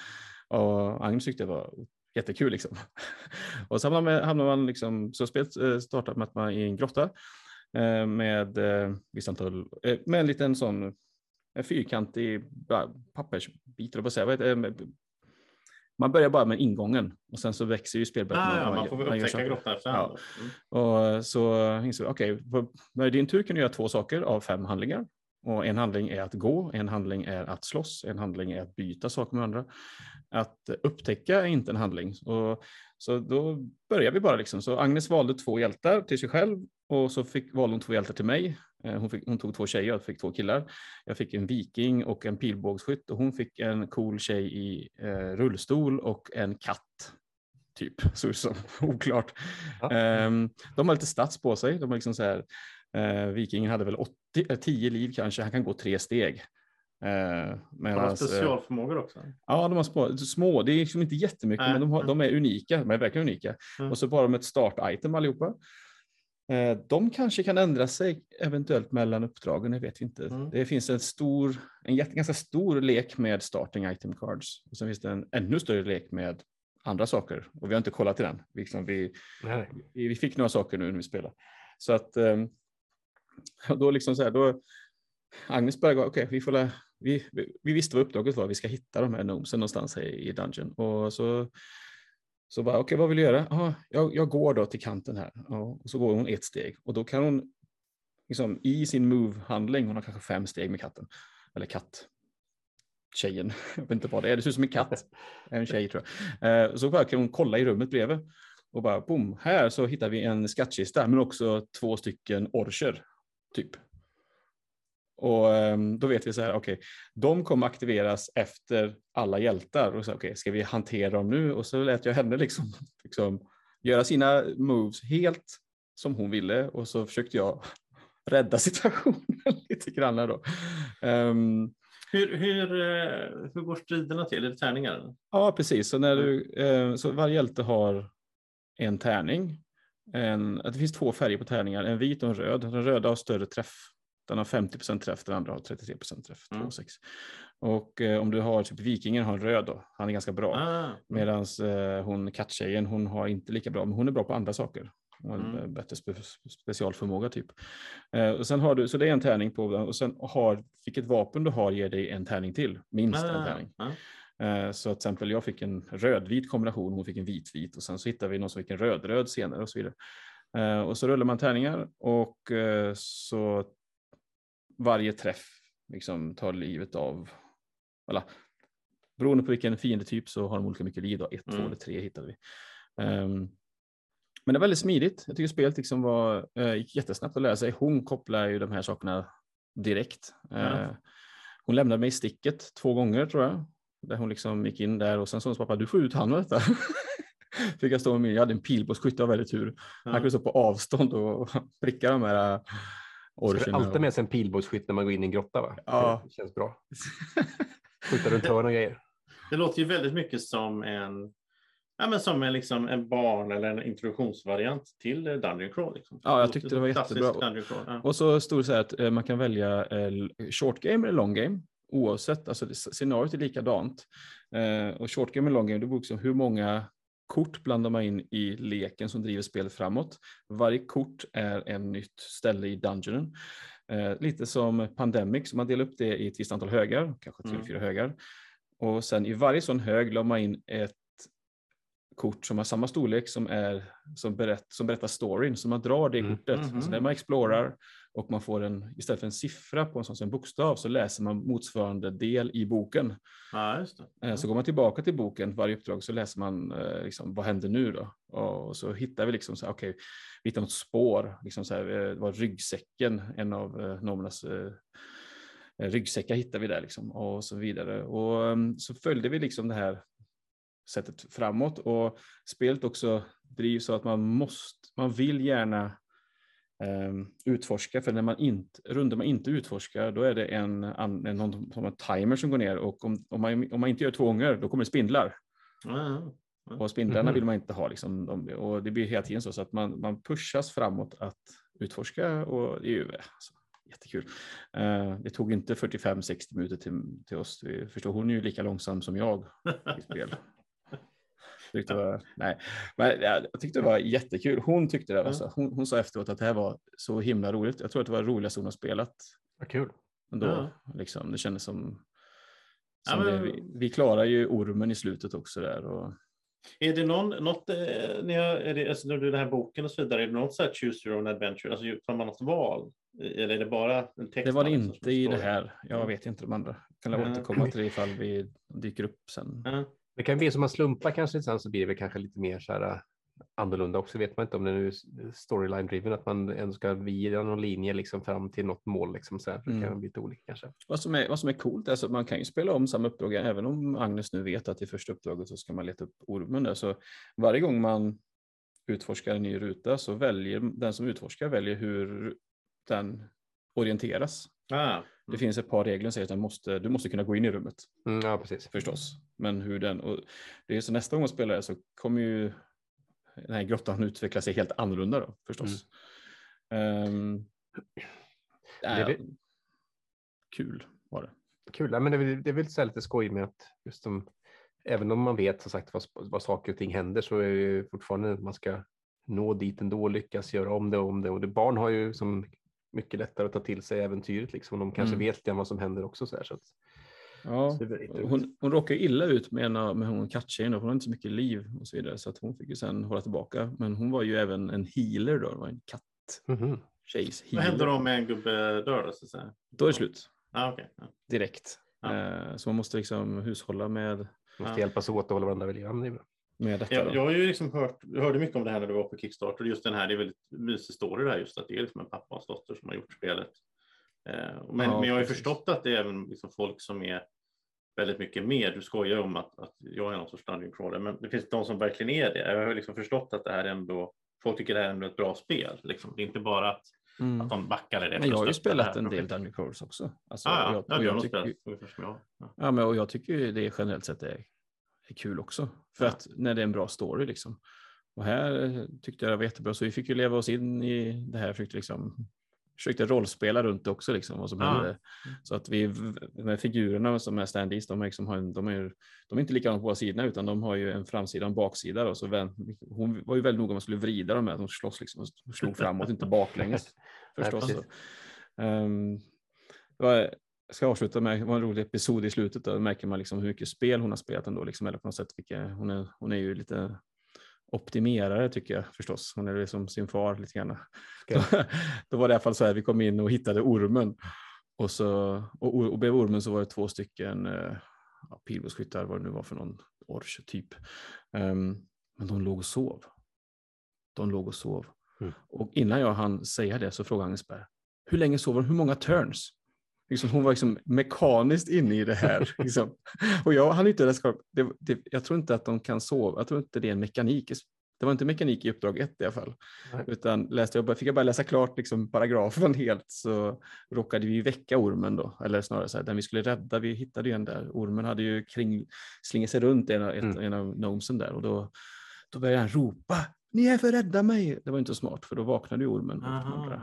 Och Agnes tyckte det var jättekul liksom. Och så hamnar man, hamnar man liksom, så spelet eh, startar med att man är i en grotta eh, med visst antal, med en liten sån en fyrkantig pappersbit, eller vad säger, man börjar bara med ingången och sen så växer ju spelböckerna. Ah, ja, man får upptäcka grottan efterhand. Ja. Mm. Och så insåg okej, okay, när din tur kan du göra två saker av fem handlingar. Och en handling är att gå, en handling är att slåss, en handling är att byta saker med andra. Att upptäcka är inte en handling. Och, så då börjar vi bara liksom. Så Agnes valde två hjältar till sig själv och så fick, valde hon två hjältar till mig. Eh, hon, fick, hon tog två tjejer, jag fick två killar. Jag fick en viking och en pilbågsskytt och hon fick en cool tjej i eh, rullstol och en katt. Typ, så som oklart. Ja. Um, de har lite stats på sig. De har liksom så här, uh, vikingen hade väl 80, 10 liv kanske, han kan gå tre steg. Uh, har de specialförmågor också? Ja, de har små, små. det är liksom inte jättemycket, äh, men de, har, de, är unika. De är verkligen unika. Mm. Och så bara med ett start-item allihopa. Eh, de kanske kan ändra sig eventuellt mellan uppdragen, det vet vi inte. Mm. Det finns en stor, en ganska stor lek med starting item cards och sen finns det en ännu större lek med andra saker och vi har inte kollat till den. Vi, liksom, vi, vi, vi fick några saker nu när vi spelade. Så att ehm, då liksom så här, då Agnes började gå, okej, okay, vi får la, vi, vi, visste vad uppdraget var, vi ska hitta de här gnomesen någonstans i, i dungeon och så så bara, okej, okay, vad vill du göra? Ah, jag, jag går då till kanten här. Ja, och så går hon ett steg och då kan hon liksom, i sin move-handling, hon har kanske fem steg med katten, eller katt, tjejen, jag vet inte vad det är, det ser ut som en katt, en tjej tror jag. Eh, så bara kan hon kolla i rummet bredvid och bara boom, här så hittar vi en skattkista men också två stycken orcher, typ. Och um, då vet vi så här, okej, okay, de kommer aktiveras efter alla hjältar. Och så, okej, okay, ska vi hantera dem nu? Och så lät jag henne liksom, liksom göra sina moves helt som hon ville och så försökte jag rädda situationen lite grann då. Um, hur, hur, eh, hur går striderna till? Är det tärningar? Ja, precis. Så, när du, uh, så varje hjälte har en tärning. En, det finns två färger på tärningar, en vit och en röd. Den röda har större träff den har 50% träff, den andra har 33% träff. Mm. Och eh, om du har typ vikingen har en röd då, han är ganska bra. Ah. Medan eh, hon katttjejen, hon har inte lika bra, men hon är bra på andra saker. Hon har mm. bättre spe specialförmåga typ. Eh, och sen har du, så det är en tärning på och sen har, vilket vapen du har ger dig en tärning till, minst ah. en tärning. Ah. Eh, så till exempel jag fick en rödvit kombination, hon fick en vitvit och sen så hittade vi någon som fick en rödröd senare och så vidare. Uh, och så rullar man tärningar och uh, så varje träff liksom tar livet av, eller beroende på vilken fiendetyp så har de olika mycket liv. Då. Ett, mm. två eller tre hittade vi. Um, men det är väldigt smidigt. Jag tycker spelet liksom var, uh, gick jättesnabbt att lära sig. Hon kopplar ju de här sakerna direkt. Mm. Uh, hon lämnade mig i sticket två gånger tror jag. Där hon liksom gick in där och sen sa hon pappa du får ut han med detta. Fick jag stå med, jag hade en pilbågsskytt, av väldigt tur. Mm. Han kunde stå på avstånd och pricka de här Ska alltid med sig en pilbågsskytt när man går in i en grotta va? Ja. Det känns bra. Skjuta runt hörn och grejer. Det låter ju väldigt mycket som en, ja, men som en, liksom, en barn eller en introduktionsvariant till Dungeon Crawl. Liksom. Ja, jag tyckte det var jättebra. Ja. Och så stod det så här att eh, man kan välja eh, short game eller long game oavsett, alltså scenariot är likadant. Eh, och short game och long game, det beror på hur många kort blandar man in i leken som driver spelet framåt. Varje kort är en nytt ställe i dungeonen. Eh, lite som Pandemic, så man delar upp det i ett visst antal högar, kanske tre Mm. fyra högar. Och sen i varje sån hög la man in ett kort som har samma storlek som, är, som, berätt, som berättar storyn. Så man drar det Mm. kortet. Mhm. Så när man explorar och man får en, istället för en siffra på en sån som en bokstav så läser man motsvarande del i boken. Ja. Eh, Så går man tillbaka till boken varje uppdrag så läser man eh, liksom, vad händer nu då? Och så hittar vi liksom så här, okej, vi hittar något spår. Liksom så här, eh, det var ryggsäcken, en av eh, eh, eh, ryggsäckar hittade vi där liksom och så vidare. Och um, så följde vi liksom det här sättet framåt och spelet också drivs så att man måste, man vill gärna utforska, för när man inte, runder man inte utforskar, då är det en, en, någon som en timer som går ner och om, om, man, om man inte gör två gånger, då kommer det spindlar. Ja. Och spindlarna Mhm. vill man inte ha. Liksom, de, och det blir hela tiden så, så att man, man pushas framåt att utforska och det är ju alltså, jättekul. Eh, det tog inte 45-60 minuter till, till oss. Vi förstår, hon är ju lika långsam som jag i spel. Tyckte var, nej. Men ja, jag tyckte det var jättekul. Hon tyckte det. Alltså. Hon, hon sa efteråt att det här var så himla roligt. Jag tror att det var det roligaste hon har spelat. Vad kul. Ändå, Ja. liksom, det kändes som, Ja, som men- det, vi, vi klarar ju ormen i slutet också där. Och, Är det någon, något, eh, när, jag, är det, alltså när du den här boken och så vidare, är det något så här choose your own adventure, alltså tar man något val? Eller är det bara en text? Det var det man läser inte i det här. Jag Mm. vet inte de andra. Kan jag Mm. återkomma till det ifall vi dyker upp sen. Ja. Det kan bli som man slumpar kanske sen så blir det väl kanske lite mer så här äh, annorlunda också. Vet man inte om det nu är storyline driven att man ändå ska via någon linje liksom fram till något mål liksom så här. Det Mm. kan bli lite olika kanske. Vad som är, vad som är coolt är att man kan ju spela om samma uppdrag även om Agnes nu vet att i första uppdraget så ska man leta upp ormen där. Så varje gång man utforskar en ny ruta så väljer den som utforskar väljer hur den orienteras. Ah, Det finns ett par regler som säger att den måste, du måste kunna gå in i rummet Mm, ja, precis. förstås. Men hur den, och det är så nästa gång man spelar så kommer ju den här grottan utveckla sig helt annorlunda då förstås. Det är äh, väl- kul var det. Kul, ja, men det, det är väl så lite skoj med att just som, även om man vet som sagt vad, vad saker och ting händer så är det fortfarande man ska nå dit ändå och lyckas göra om det och om det. Och det, barn har ju som mycket lättare att ta till sig äventyret liksom. De kanske Mm. vet lite vad som händer också. Så här, så att, Ja, så hon, hon råkade illa ut med, en med hon katttjejen, hon har inte så mycket liv och så vidare, så att hon fick ju sen hålla tillbaka. Men hon var ju även en healer då, det var en Mhm. kattjejs vad händer om en gubbe dör? då, Så att säga? Då är det slut Ah, okay. ja. direkt. Ja. Eh, Så man måste liksom hushålla med, Måste Ja. hjälpas åt att hålla varandra vid liv. Med detta. Jag, jag har ju liksom hört, jag hörde mycket om det här när du var på Kickstarter. Just den här, det är väldigt mysig story där just att det är liksom en pappa och dotter som har gjort spelet. Eh, men, Ja, men jag har ju förstått att det är även liksom folk som är väldigt mycket med. Du skojar om att, att jag är någon sorts dungeon crawler, men det finns de som verkligen är det. Jag har liksom förstått att det här ändå, folk tycker det här är ändå ett bra spel. Liksom. Det är inte bara att, Mm. att de backar det. Men jag har ju spelat en del. Dungeon Crawls också. Alltså, Ah, ja, jag, ja, jag nog tycker, jag. Ja. ja, men, och jag tycker det generellt sett är, är kul också. För Ja. att när det är en bra story liksom. Och här tyckte jag det var jättebra, så vi fick ju leva oss in i det här, försökte liksom försökte rollspela runt det också, liksom, vad som Ja. hände. Så att vi, med figurerna som är standees, de är, liksom, har en- de är, de är inte likadana på båda sidorna, utan de har ju en framsida och en baksida. Då, så vän, hon var ju väldigt noga med att man skulle vrida dem att de slåss liksom, och slog framåt, inte baklänges. Nej, Förstås. precis. um, jag ska avsluta med det var en rolig episod i slutet. Då märker man liksom hur mycket spel hon har spelat ändå. Liksom, eller på något sätt vilka, hon, är, hon är ju lite optimerare tycker jag förstås. Hon är liksom sin far lite grann. Ska- Då, då var det i alla fall så här, vi kom in och hittade ormen. Och, så, och, och bredvid ormen så var det två stycken eh, ja, pilbågsskyttar, vad det nu var för någon orch typ. Ehm, men de låg och sov. De låg och sov. Mm. Och innan jag hann säga det så frågade Agnes Berg, hur länge sover de? Hur många turns? Liksom, hon var liksom mekaniskt inne i det här. Liksom. Och jag hann inte. Det, det, jag tror inte att de kan sova. Jag tror inte det är en mekanik. Det var inte mekanik i uppdrag ett i alla fall. Nej. Utan läste jag, fick jag bara läsa klart liksom paragrafen helt så råkade vi väcka ormen då. Eller snarare så här, den vi skulle rädda, vi hittade ju en där. Ormen hade ju kring, slingat sig runt en, ett, Mm. en av gnomesen där och då, då började han ropa. Ni är för rädda mig. Det var inte smart för då vaknade ju ormen. och andra.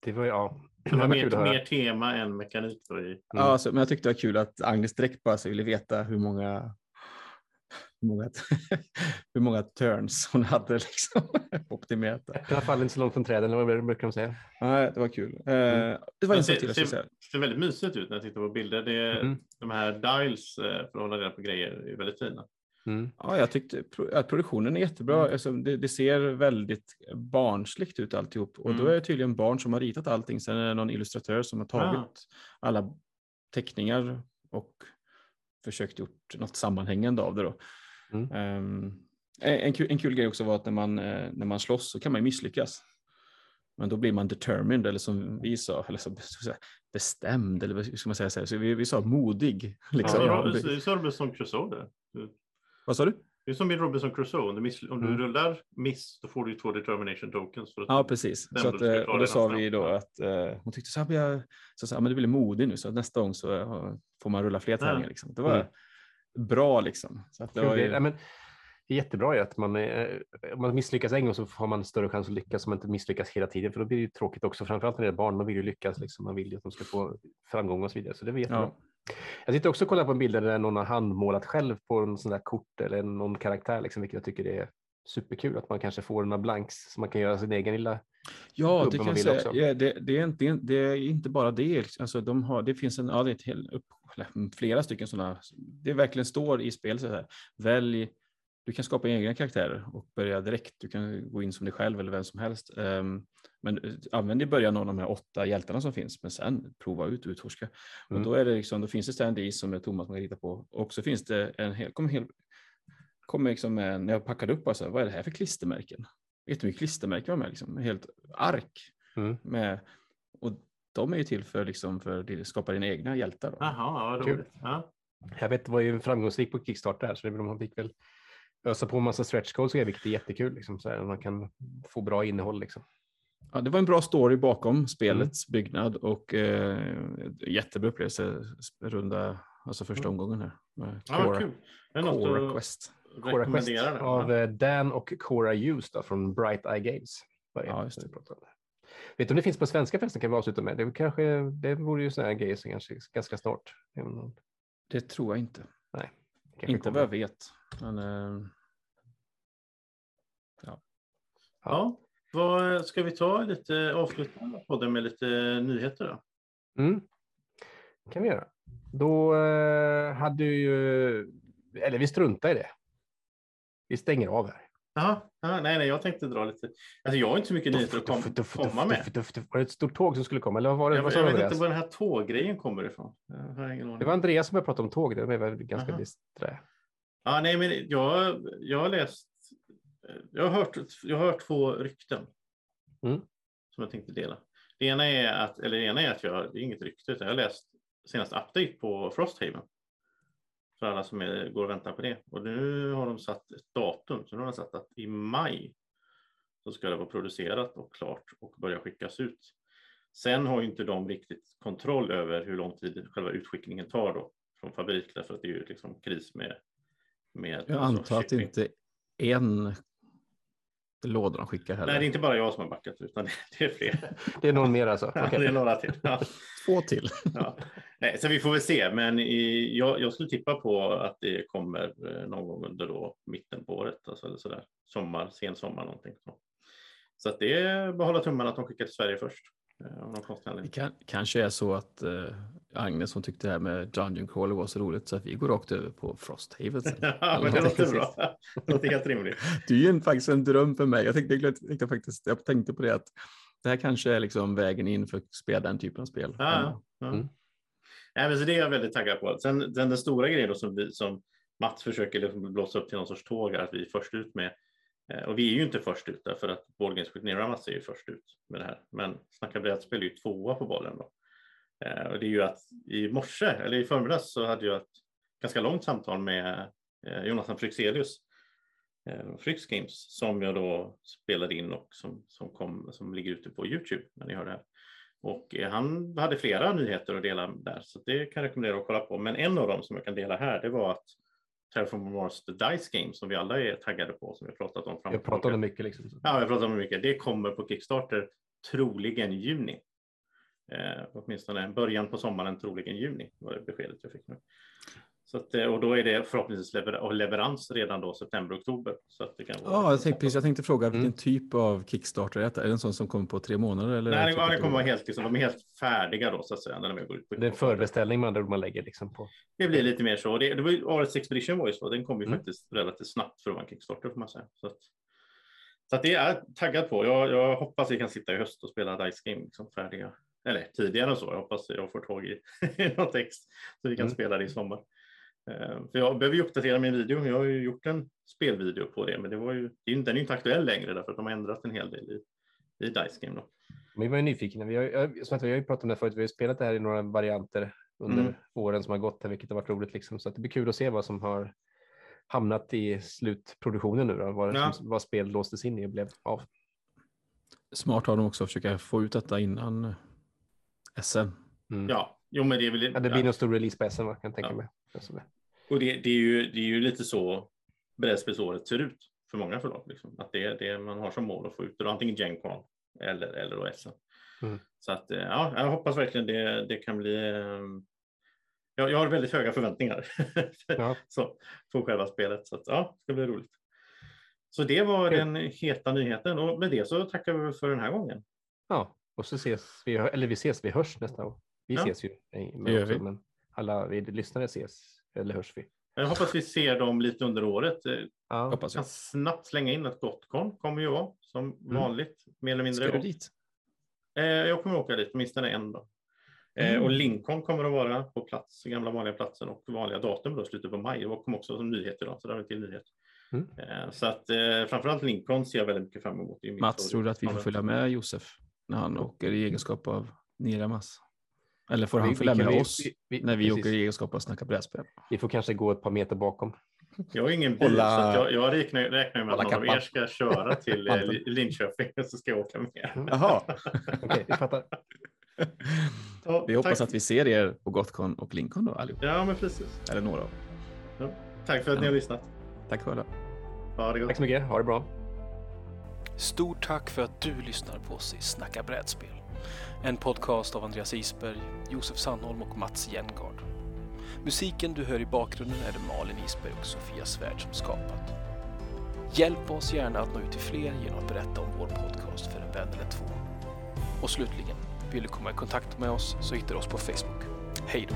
Det var ja. Det var var mer, mer tema än mekanik. Då i, Ja, alltså, men jag tyckte det var kul att Agnes direkt bara så ville veta hur många hur många, hur många turns hon hade liksom, optimerat. det. I alla fall inte så långt från träden, eller vad brukar de säga? Nej, det var kul. Eh, Mm. Det var en sak det, till skulle ser, väldigt mysigt ut när jag tittar på bilder. Det, Mhm. De här dials eh, för att hålla reda på grejer är väldigt fina. Mm. Ja, jag tyckte att produktionen är jättebra. Mm. Alltså, det, det ser väldigt barnsligt ut alltihop. Och då Mm. är det tydligen barn som har ritat allting. Sen är det någon illustratör som har tagit Ah. alla teckningar och försökt gjort något sammanhängande av det. Då. Mm. Ehm, en, en, kul, en kul grej också var att när man, eh, när man slåss så kan man ju misslyckas. Men då blir man determined, eller som vi sa, eller så, bestämd, eller vad ska man säga? Så, vi, vi sa modig. Liksom. Ja, Ja, det är som Crusoe. Vad sa du? Det är som i Robinson Crusoe. Om du, miss, om du Mm. rullar miss, då får du två determination tokens. För att Ja, precis. Så att, eh, och då sa vi då att eh, hon tyckte så här, men jag, så sa, jag, men du blir modig nu, så att nästa gång så eh, får man rulla fler tärningar. Liksom. Det var Mm. bra liksom. Så att det var ju, Ja, men, det är jättebra ju att man, eh, om man misslyckas en gång så har man större chans att lyckas om man inte misslyckas hela tiden. För då blir det ju tråkigt också, framförallt när det är barn. Man vill ju lyckas, liksom. man vill ju att de ska få framgång och så vidare. Så det är jättebra. Ja. Jag sitter också och kollar på en bild där någon har handmålat själv på en sån där kort eller någon karaktär, liksom, vilket jag tycker är superkul. Att man kanske får några blanks så man kan göra sin egen lilla ja, det kan jag säga. också. Ja, det, det, är inte, det är inte bara det. Alltså, de har, det finns en, ja, det hel, upp, flera stycken sådana. Det verkligen står i spelet så här. Välj du kan skapa egna karaktärer och börja direkt. Du kan gå in som dig själv eller vem som helst. Ehm, men eh, använd i början av de här åtta hjältarna som finns, men sen prova ut och utforska. Mm. Och då är det liksom, då finns det stand som är Thomas man kan rita på. Och så finns det en hel, kommer hel, kommer liksom med, när jag packade upp, alltså, vad är det här för klistermärken? Jättemycket klistermärken var med, liksom, helt ark Mm. med. Och de är ju till för, liksom, för att skapa dina egna hjältar. Jaha, ja, vad roligt. Ja. Jag vet, det var ju framgångsrik på Kickstarter här, så det, de fick väl ösa på en massa stretch goals, och grejer, vilket är jättekul. Liksom, så här, man kan få bra innehåll. Liksom. Ja, det var en bra story bakom Mm. spelets byggnad och eh, jättebra upplevelse runda, alltså första omgången här. Med Ja, Cora, kul. Det är något Cora Quest. Cora Quest av eh, Dan och Cora Hughes då, från Bright Eye Games. Ja, just det. Vet du om det finns på svenska förresten kan vi avsluta med? Det, kanske, det vore ju sådana här grejer som kanske ganska snart. Det tror jag inte. kanske Inte kommer. vad jag vet. Men, eh, Ja, vad ska vi ta lite avslutande på det med lite nyheter då? Mm. kan vi göra. Då eh, hade ju, eller vi struntar i det. Vi stänger av här. Jaha, ja, nej, nej, jag tänkte dra lite. Alltså, jag har inte så mycket nyheter att kom, Duff, komma med. Var det ett stort tåg som skulle komma? Eller var det? Jag, vad jag vet Andreas? inte var den här tåggrejen kommer ifrån. Det var Andreas som började prata om tåg. Det var väl ganska Aha. disträ. Ja, nej, men jag, jag har läst. Jag har hört, jag har hört två rykten. Mm. Som jag tänkte dela. Det ena är att, eller det ena är att jag, det är inget rykte, utan jag har läst senaste update på Frosthaven. För alla som är, går och väntar på det. Och nu har de satt ett datum, så nu har de satt att i maj så ska det vara producerat och klart och börja skickas ut. Sen har ju inte de riktigt kontroll över hur lång tid själva utskickningen tar då från fabrik, därför att det är ju liksom kris med. med jag alltså antar att inte en låda de skickar heller. Nej, det är inte bara jag som har backat, utan det- är fler. Det är någon mer alltså? Ja, Okej. det är några till. Ja. Två till. Ja. Nej, så vi får väl se, men i, jag, jag skulle tippa på att det kommer eh, någon gång under då, mitten på året, alltså, eller sådär. sommar, sen sommar någonting. Så, så att det är bara hålla tummarna att de skickar till Sverige först. eh, Av någon konstig Det kan, kanske är så att eh, Agnes som tyckte det här med Dungeon Crawler var så roligt så att vi går rakt över på Frosthaven sen. Ja, men det låter bra. Det låter helt rimligt. Det är ju en, faktiskt en dröm för mig. Jag tänkte, jag, tänkte faktiskt, jag tänkte på det att det här kanske är liksom vägen in för att spela den typen av spel. Ja, ja. Mm. Nej, men så det är jag väldigt taggad på. Sen, sen den stora grejen då som, vi, som Mats försöker liksom blåsa upp till någon sorts tåg är att vi är först ut med. eh, Och vi är ju inte först ut därför att Board Games with Nera Mats är ju först ut med det här. Men Snacka brädspel är ju tvåa på bollen då. Eh, Och det är ju att i morse, eller i förmiddags, så hade jag ett ganska långt samtal med eh, Jonathan Fryxelius. eh, Fryx Games som jag då spelade in och som, som, kom, som ligger ute på Youtube när ni hör det här. Och han hade flera nyheter att dela där, så det kan jag rekommendera att kolla på. Men en av dem som jag kan dela här, det var att Terraform Mars The Dice Game, som vi alla är taggade på, som vi pratat om. fram Jag pratade mycket. Liksom. Ja, jag pratar om mycket. Det kommer på Kickstarter troligen i juni. Eh, åtminstone början på sommaren, troligen juni, var det beskedet jag fick nu. Så att, eh, och då är det förhoppningsvis lever leverans redan då september-oktober. Så att det kan vara Ja, jag tänkte, precis, jag tänkte fråga Mm. vilken typ av Kickstarter är detta? Är det en sån som kommer på tre månader? Eller Nej, typ det, det ett kommer vara helt, liksom, de är helt färdiga då så att säga. När de går ut på Det är en förbeställning ord man lägger liksom på. Det blir lite mer så. Det, det var ju, årets Expedition var ju så. Den kom ju Mm. faktiskt relativt snabbt för att vara en Kickstarter får man säga. Så att, så att det är jag taggad på. Jag, jag hoppas vi kan sitta i höst och spela Dice Game liksom färdiga. Eller tidigare än så. Jag hoppas jag får tag i något text så vi kan Mm. spela det i sommar. Eh, För jag behöver ju uppdatera min video. Jag har ju gjort en spelvideo på det, men det var ju, är den är ju inte aktuell längre därför att de har ändrat en hel del i, i Dice Game. Då. Vi var ju nyfikna. Vi har, jag, som att vi har ju pratat om det förut. Vi har ju spelat det här i några varianter under Mm. åren som har gått, här, vilket har varit roligt. Liksom. Så att det blir kul att se vad som har hamnat i slutproduktionen nu. Då, vad, Ja. som, vad spel låstes in i och blev av. Smart av dem också att försöka få ut detta innan SM. Mm. Ja, jo, men det är väl Ja, det blir någon stor release på SM, kan jag tänka Ja. mig. Och det, det, är ju, det är ju lite så brädspelsåret ser ut för många förlag. Liksom. Att det är det man har som mål att få ut det, antingen Gen Con eller, eller då SM. Mm. Så att, eh, ja, jag hoppas verkligen det, det kan bli... eh, Jag, jag har väldigt höga förväntningar Ja. så, på själva spelet. Så att, ja, det ska bli roligt. Så det var den heta nyheten och med det så tackar vi för den här gången. ja, och så ses vi, eller vi ses, vi hörs nästa år. Vi Ja. ses ju, Det gör också, vi. men alla vi lyssnare ses, eller hörs vi. Jag hoppas vi ser dem lite under året. Eh, Ja, Hoppas kan jag. snabbt slänga in att Gotcon kommer ju vara som vanligt, mer eller mindre. Ska du dit? Eh, jag kommer åka dit, åtminstone en dag. Eh, Mm. Och Lincoln kommer att vara på plats, gamla vanliga platsen och vanliga datum då, slutet på maj. Det kom också som nyhet idag, så det har vi till nyhet. Mm. Så att framförallt Lincoln ser jag väldigt mycket fram emot. Mats, tror du att vi får Ja, följa med Josef när han åker i egenskap av Niramas? Eller får Vi- han vi följa kan- med vi- oss vi- vi- när vi precis. åker i egenskap av Snacka brädspel? Vi får kanske gå ett par meter bakom. Jag har ingen bil, Hålla- så att jag, jag räknar, räknar med att någon av er ska köra till eh, Linköping och så ska jag åka med. Jaha, Okej, vi fattar. Ja, vi hoppas tack. att vi ser er på Gotcon och Lincoln då allihop. Ja, men precis. Eller några av. Tack för att ni har lyssnat. Tack själva. Ha det gott. Tack så mycket, ha det bra. Stort tack för att du lyssnar på oss i Snacka brädspel. En podcast av Andreas Isberg, Josef Sandholm och Mats Jengard. Musiken du hör i bakgrunden är det Malin Isberg och Sofia Svärd som skapat. Hjälp oss gärna att nå ut till fler genom att berätta om vår podcast för en vän eller två. Och slutligen, vill du komma i kontakt med oss så hittar du oss på Facebook. Hej då!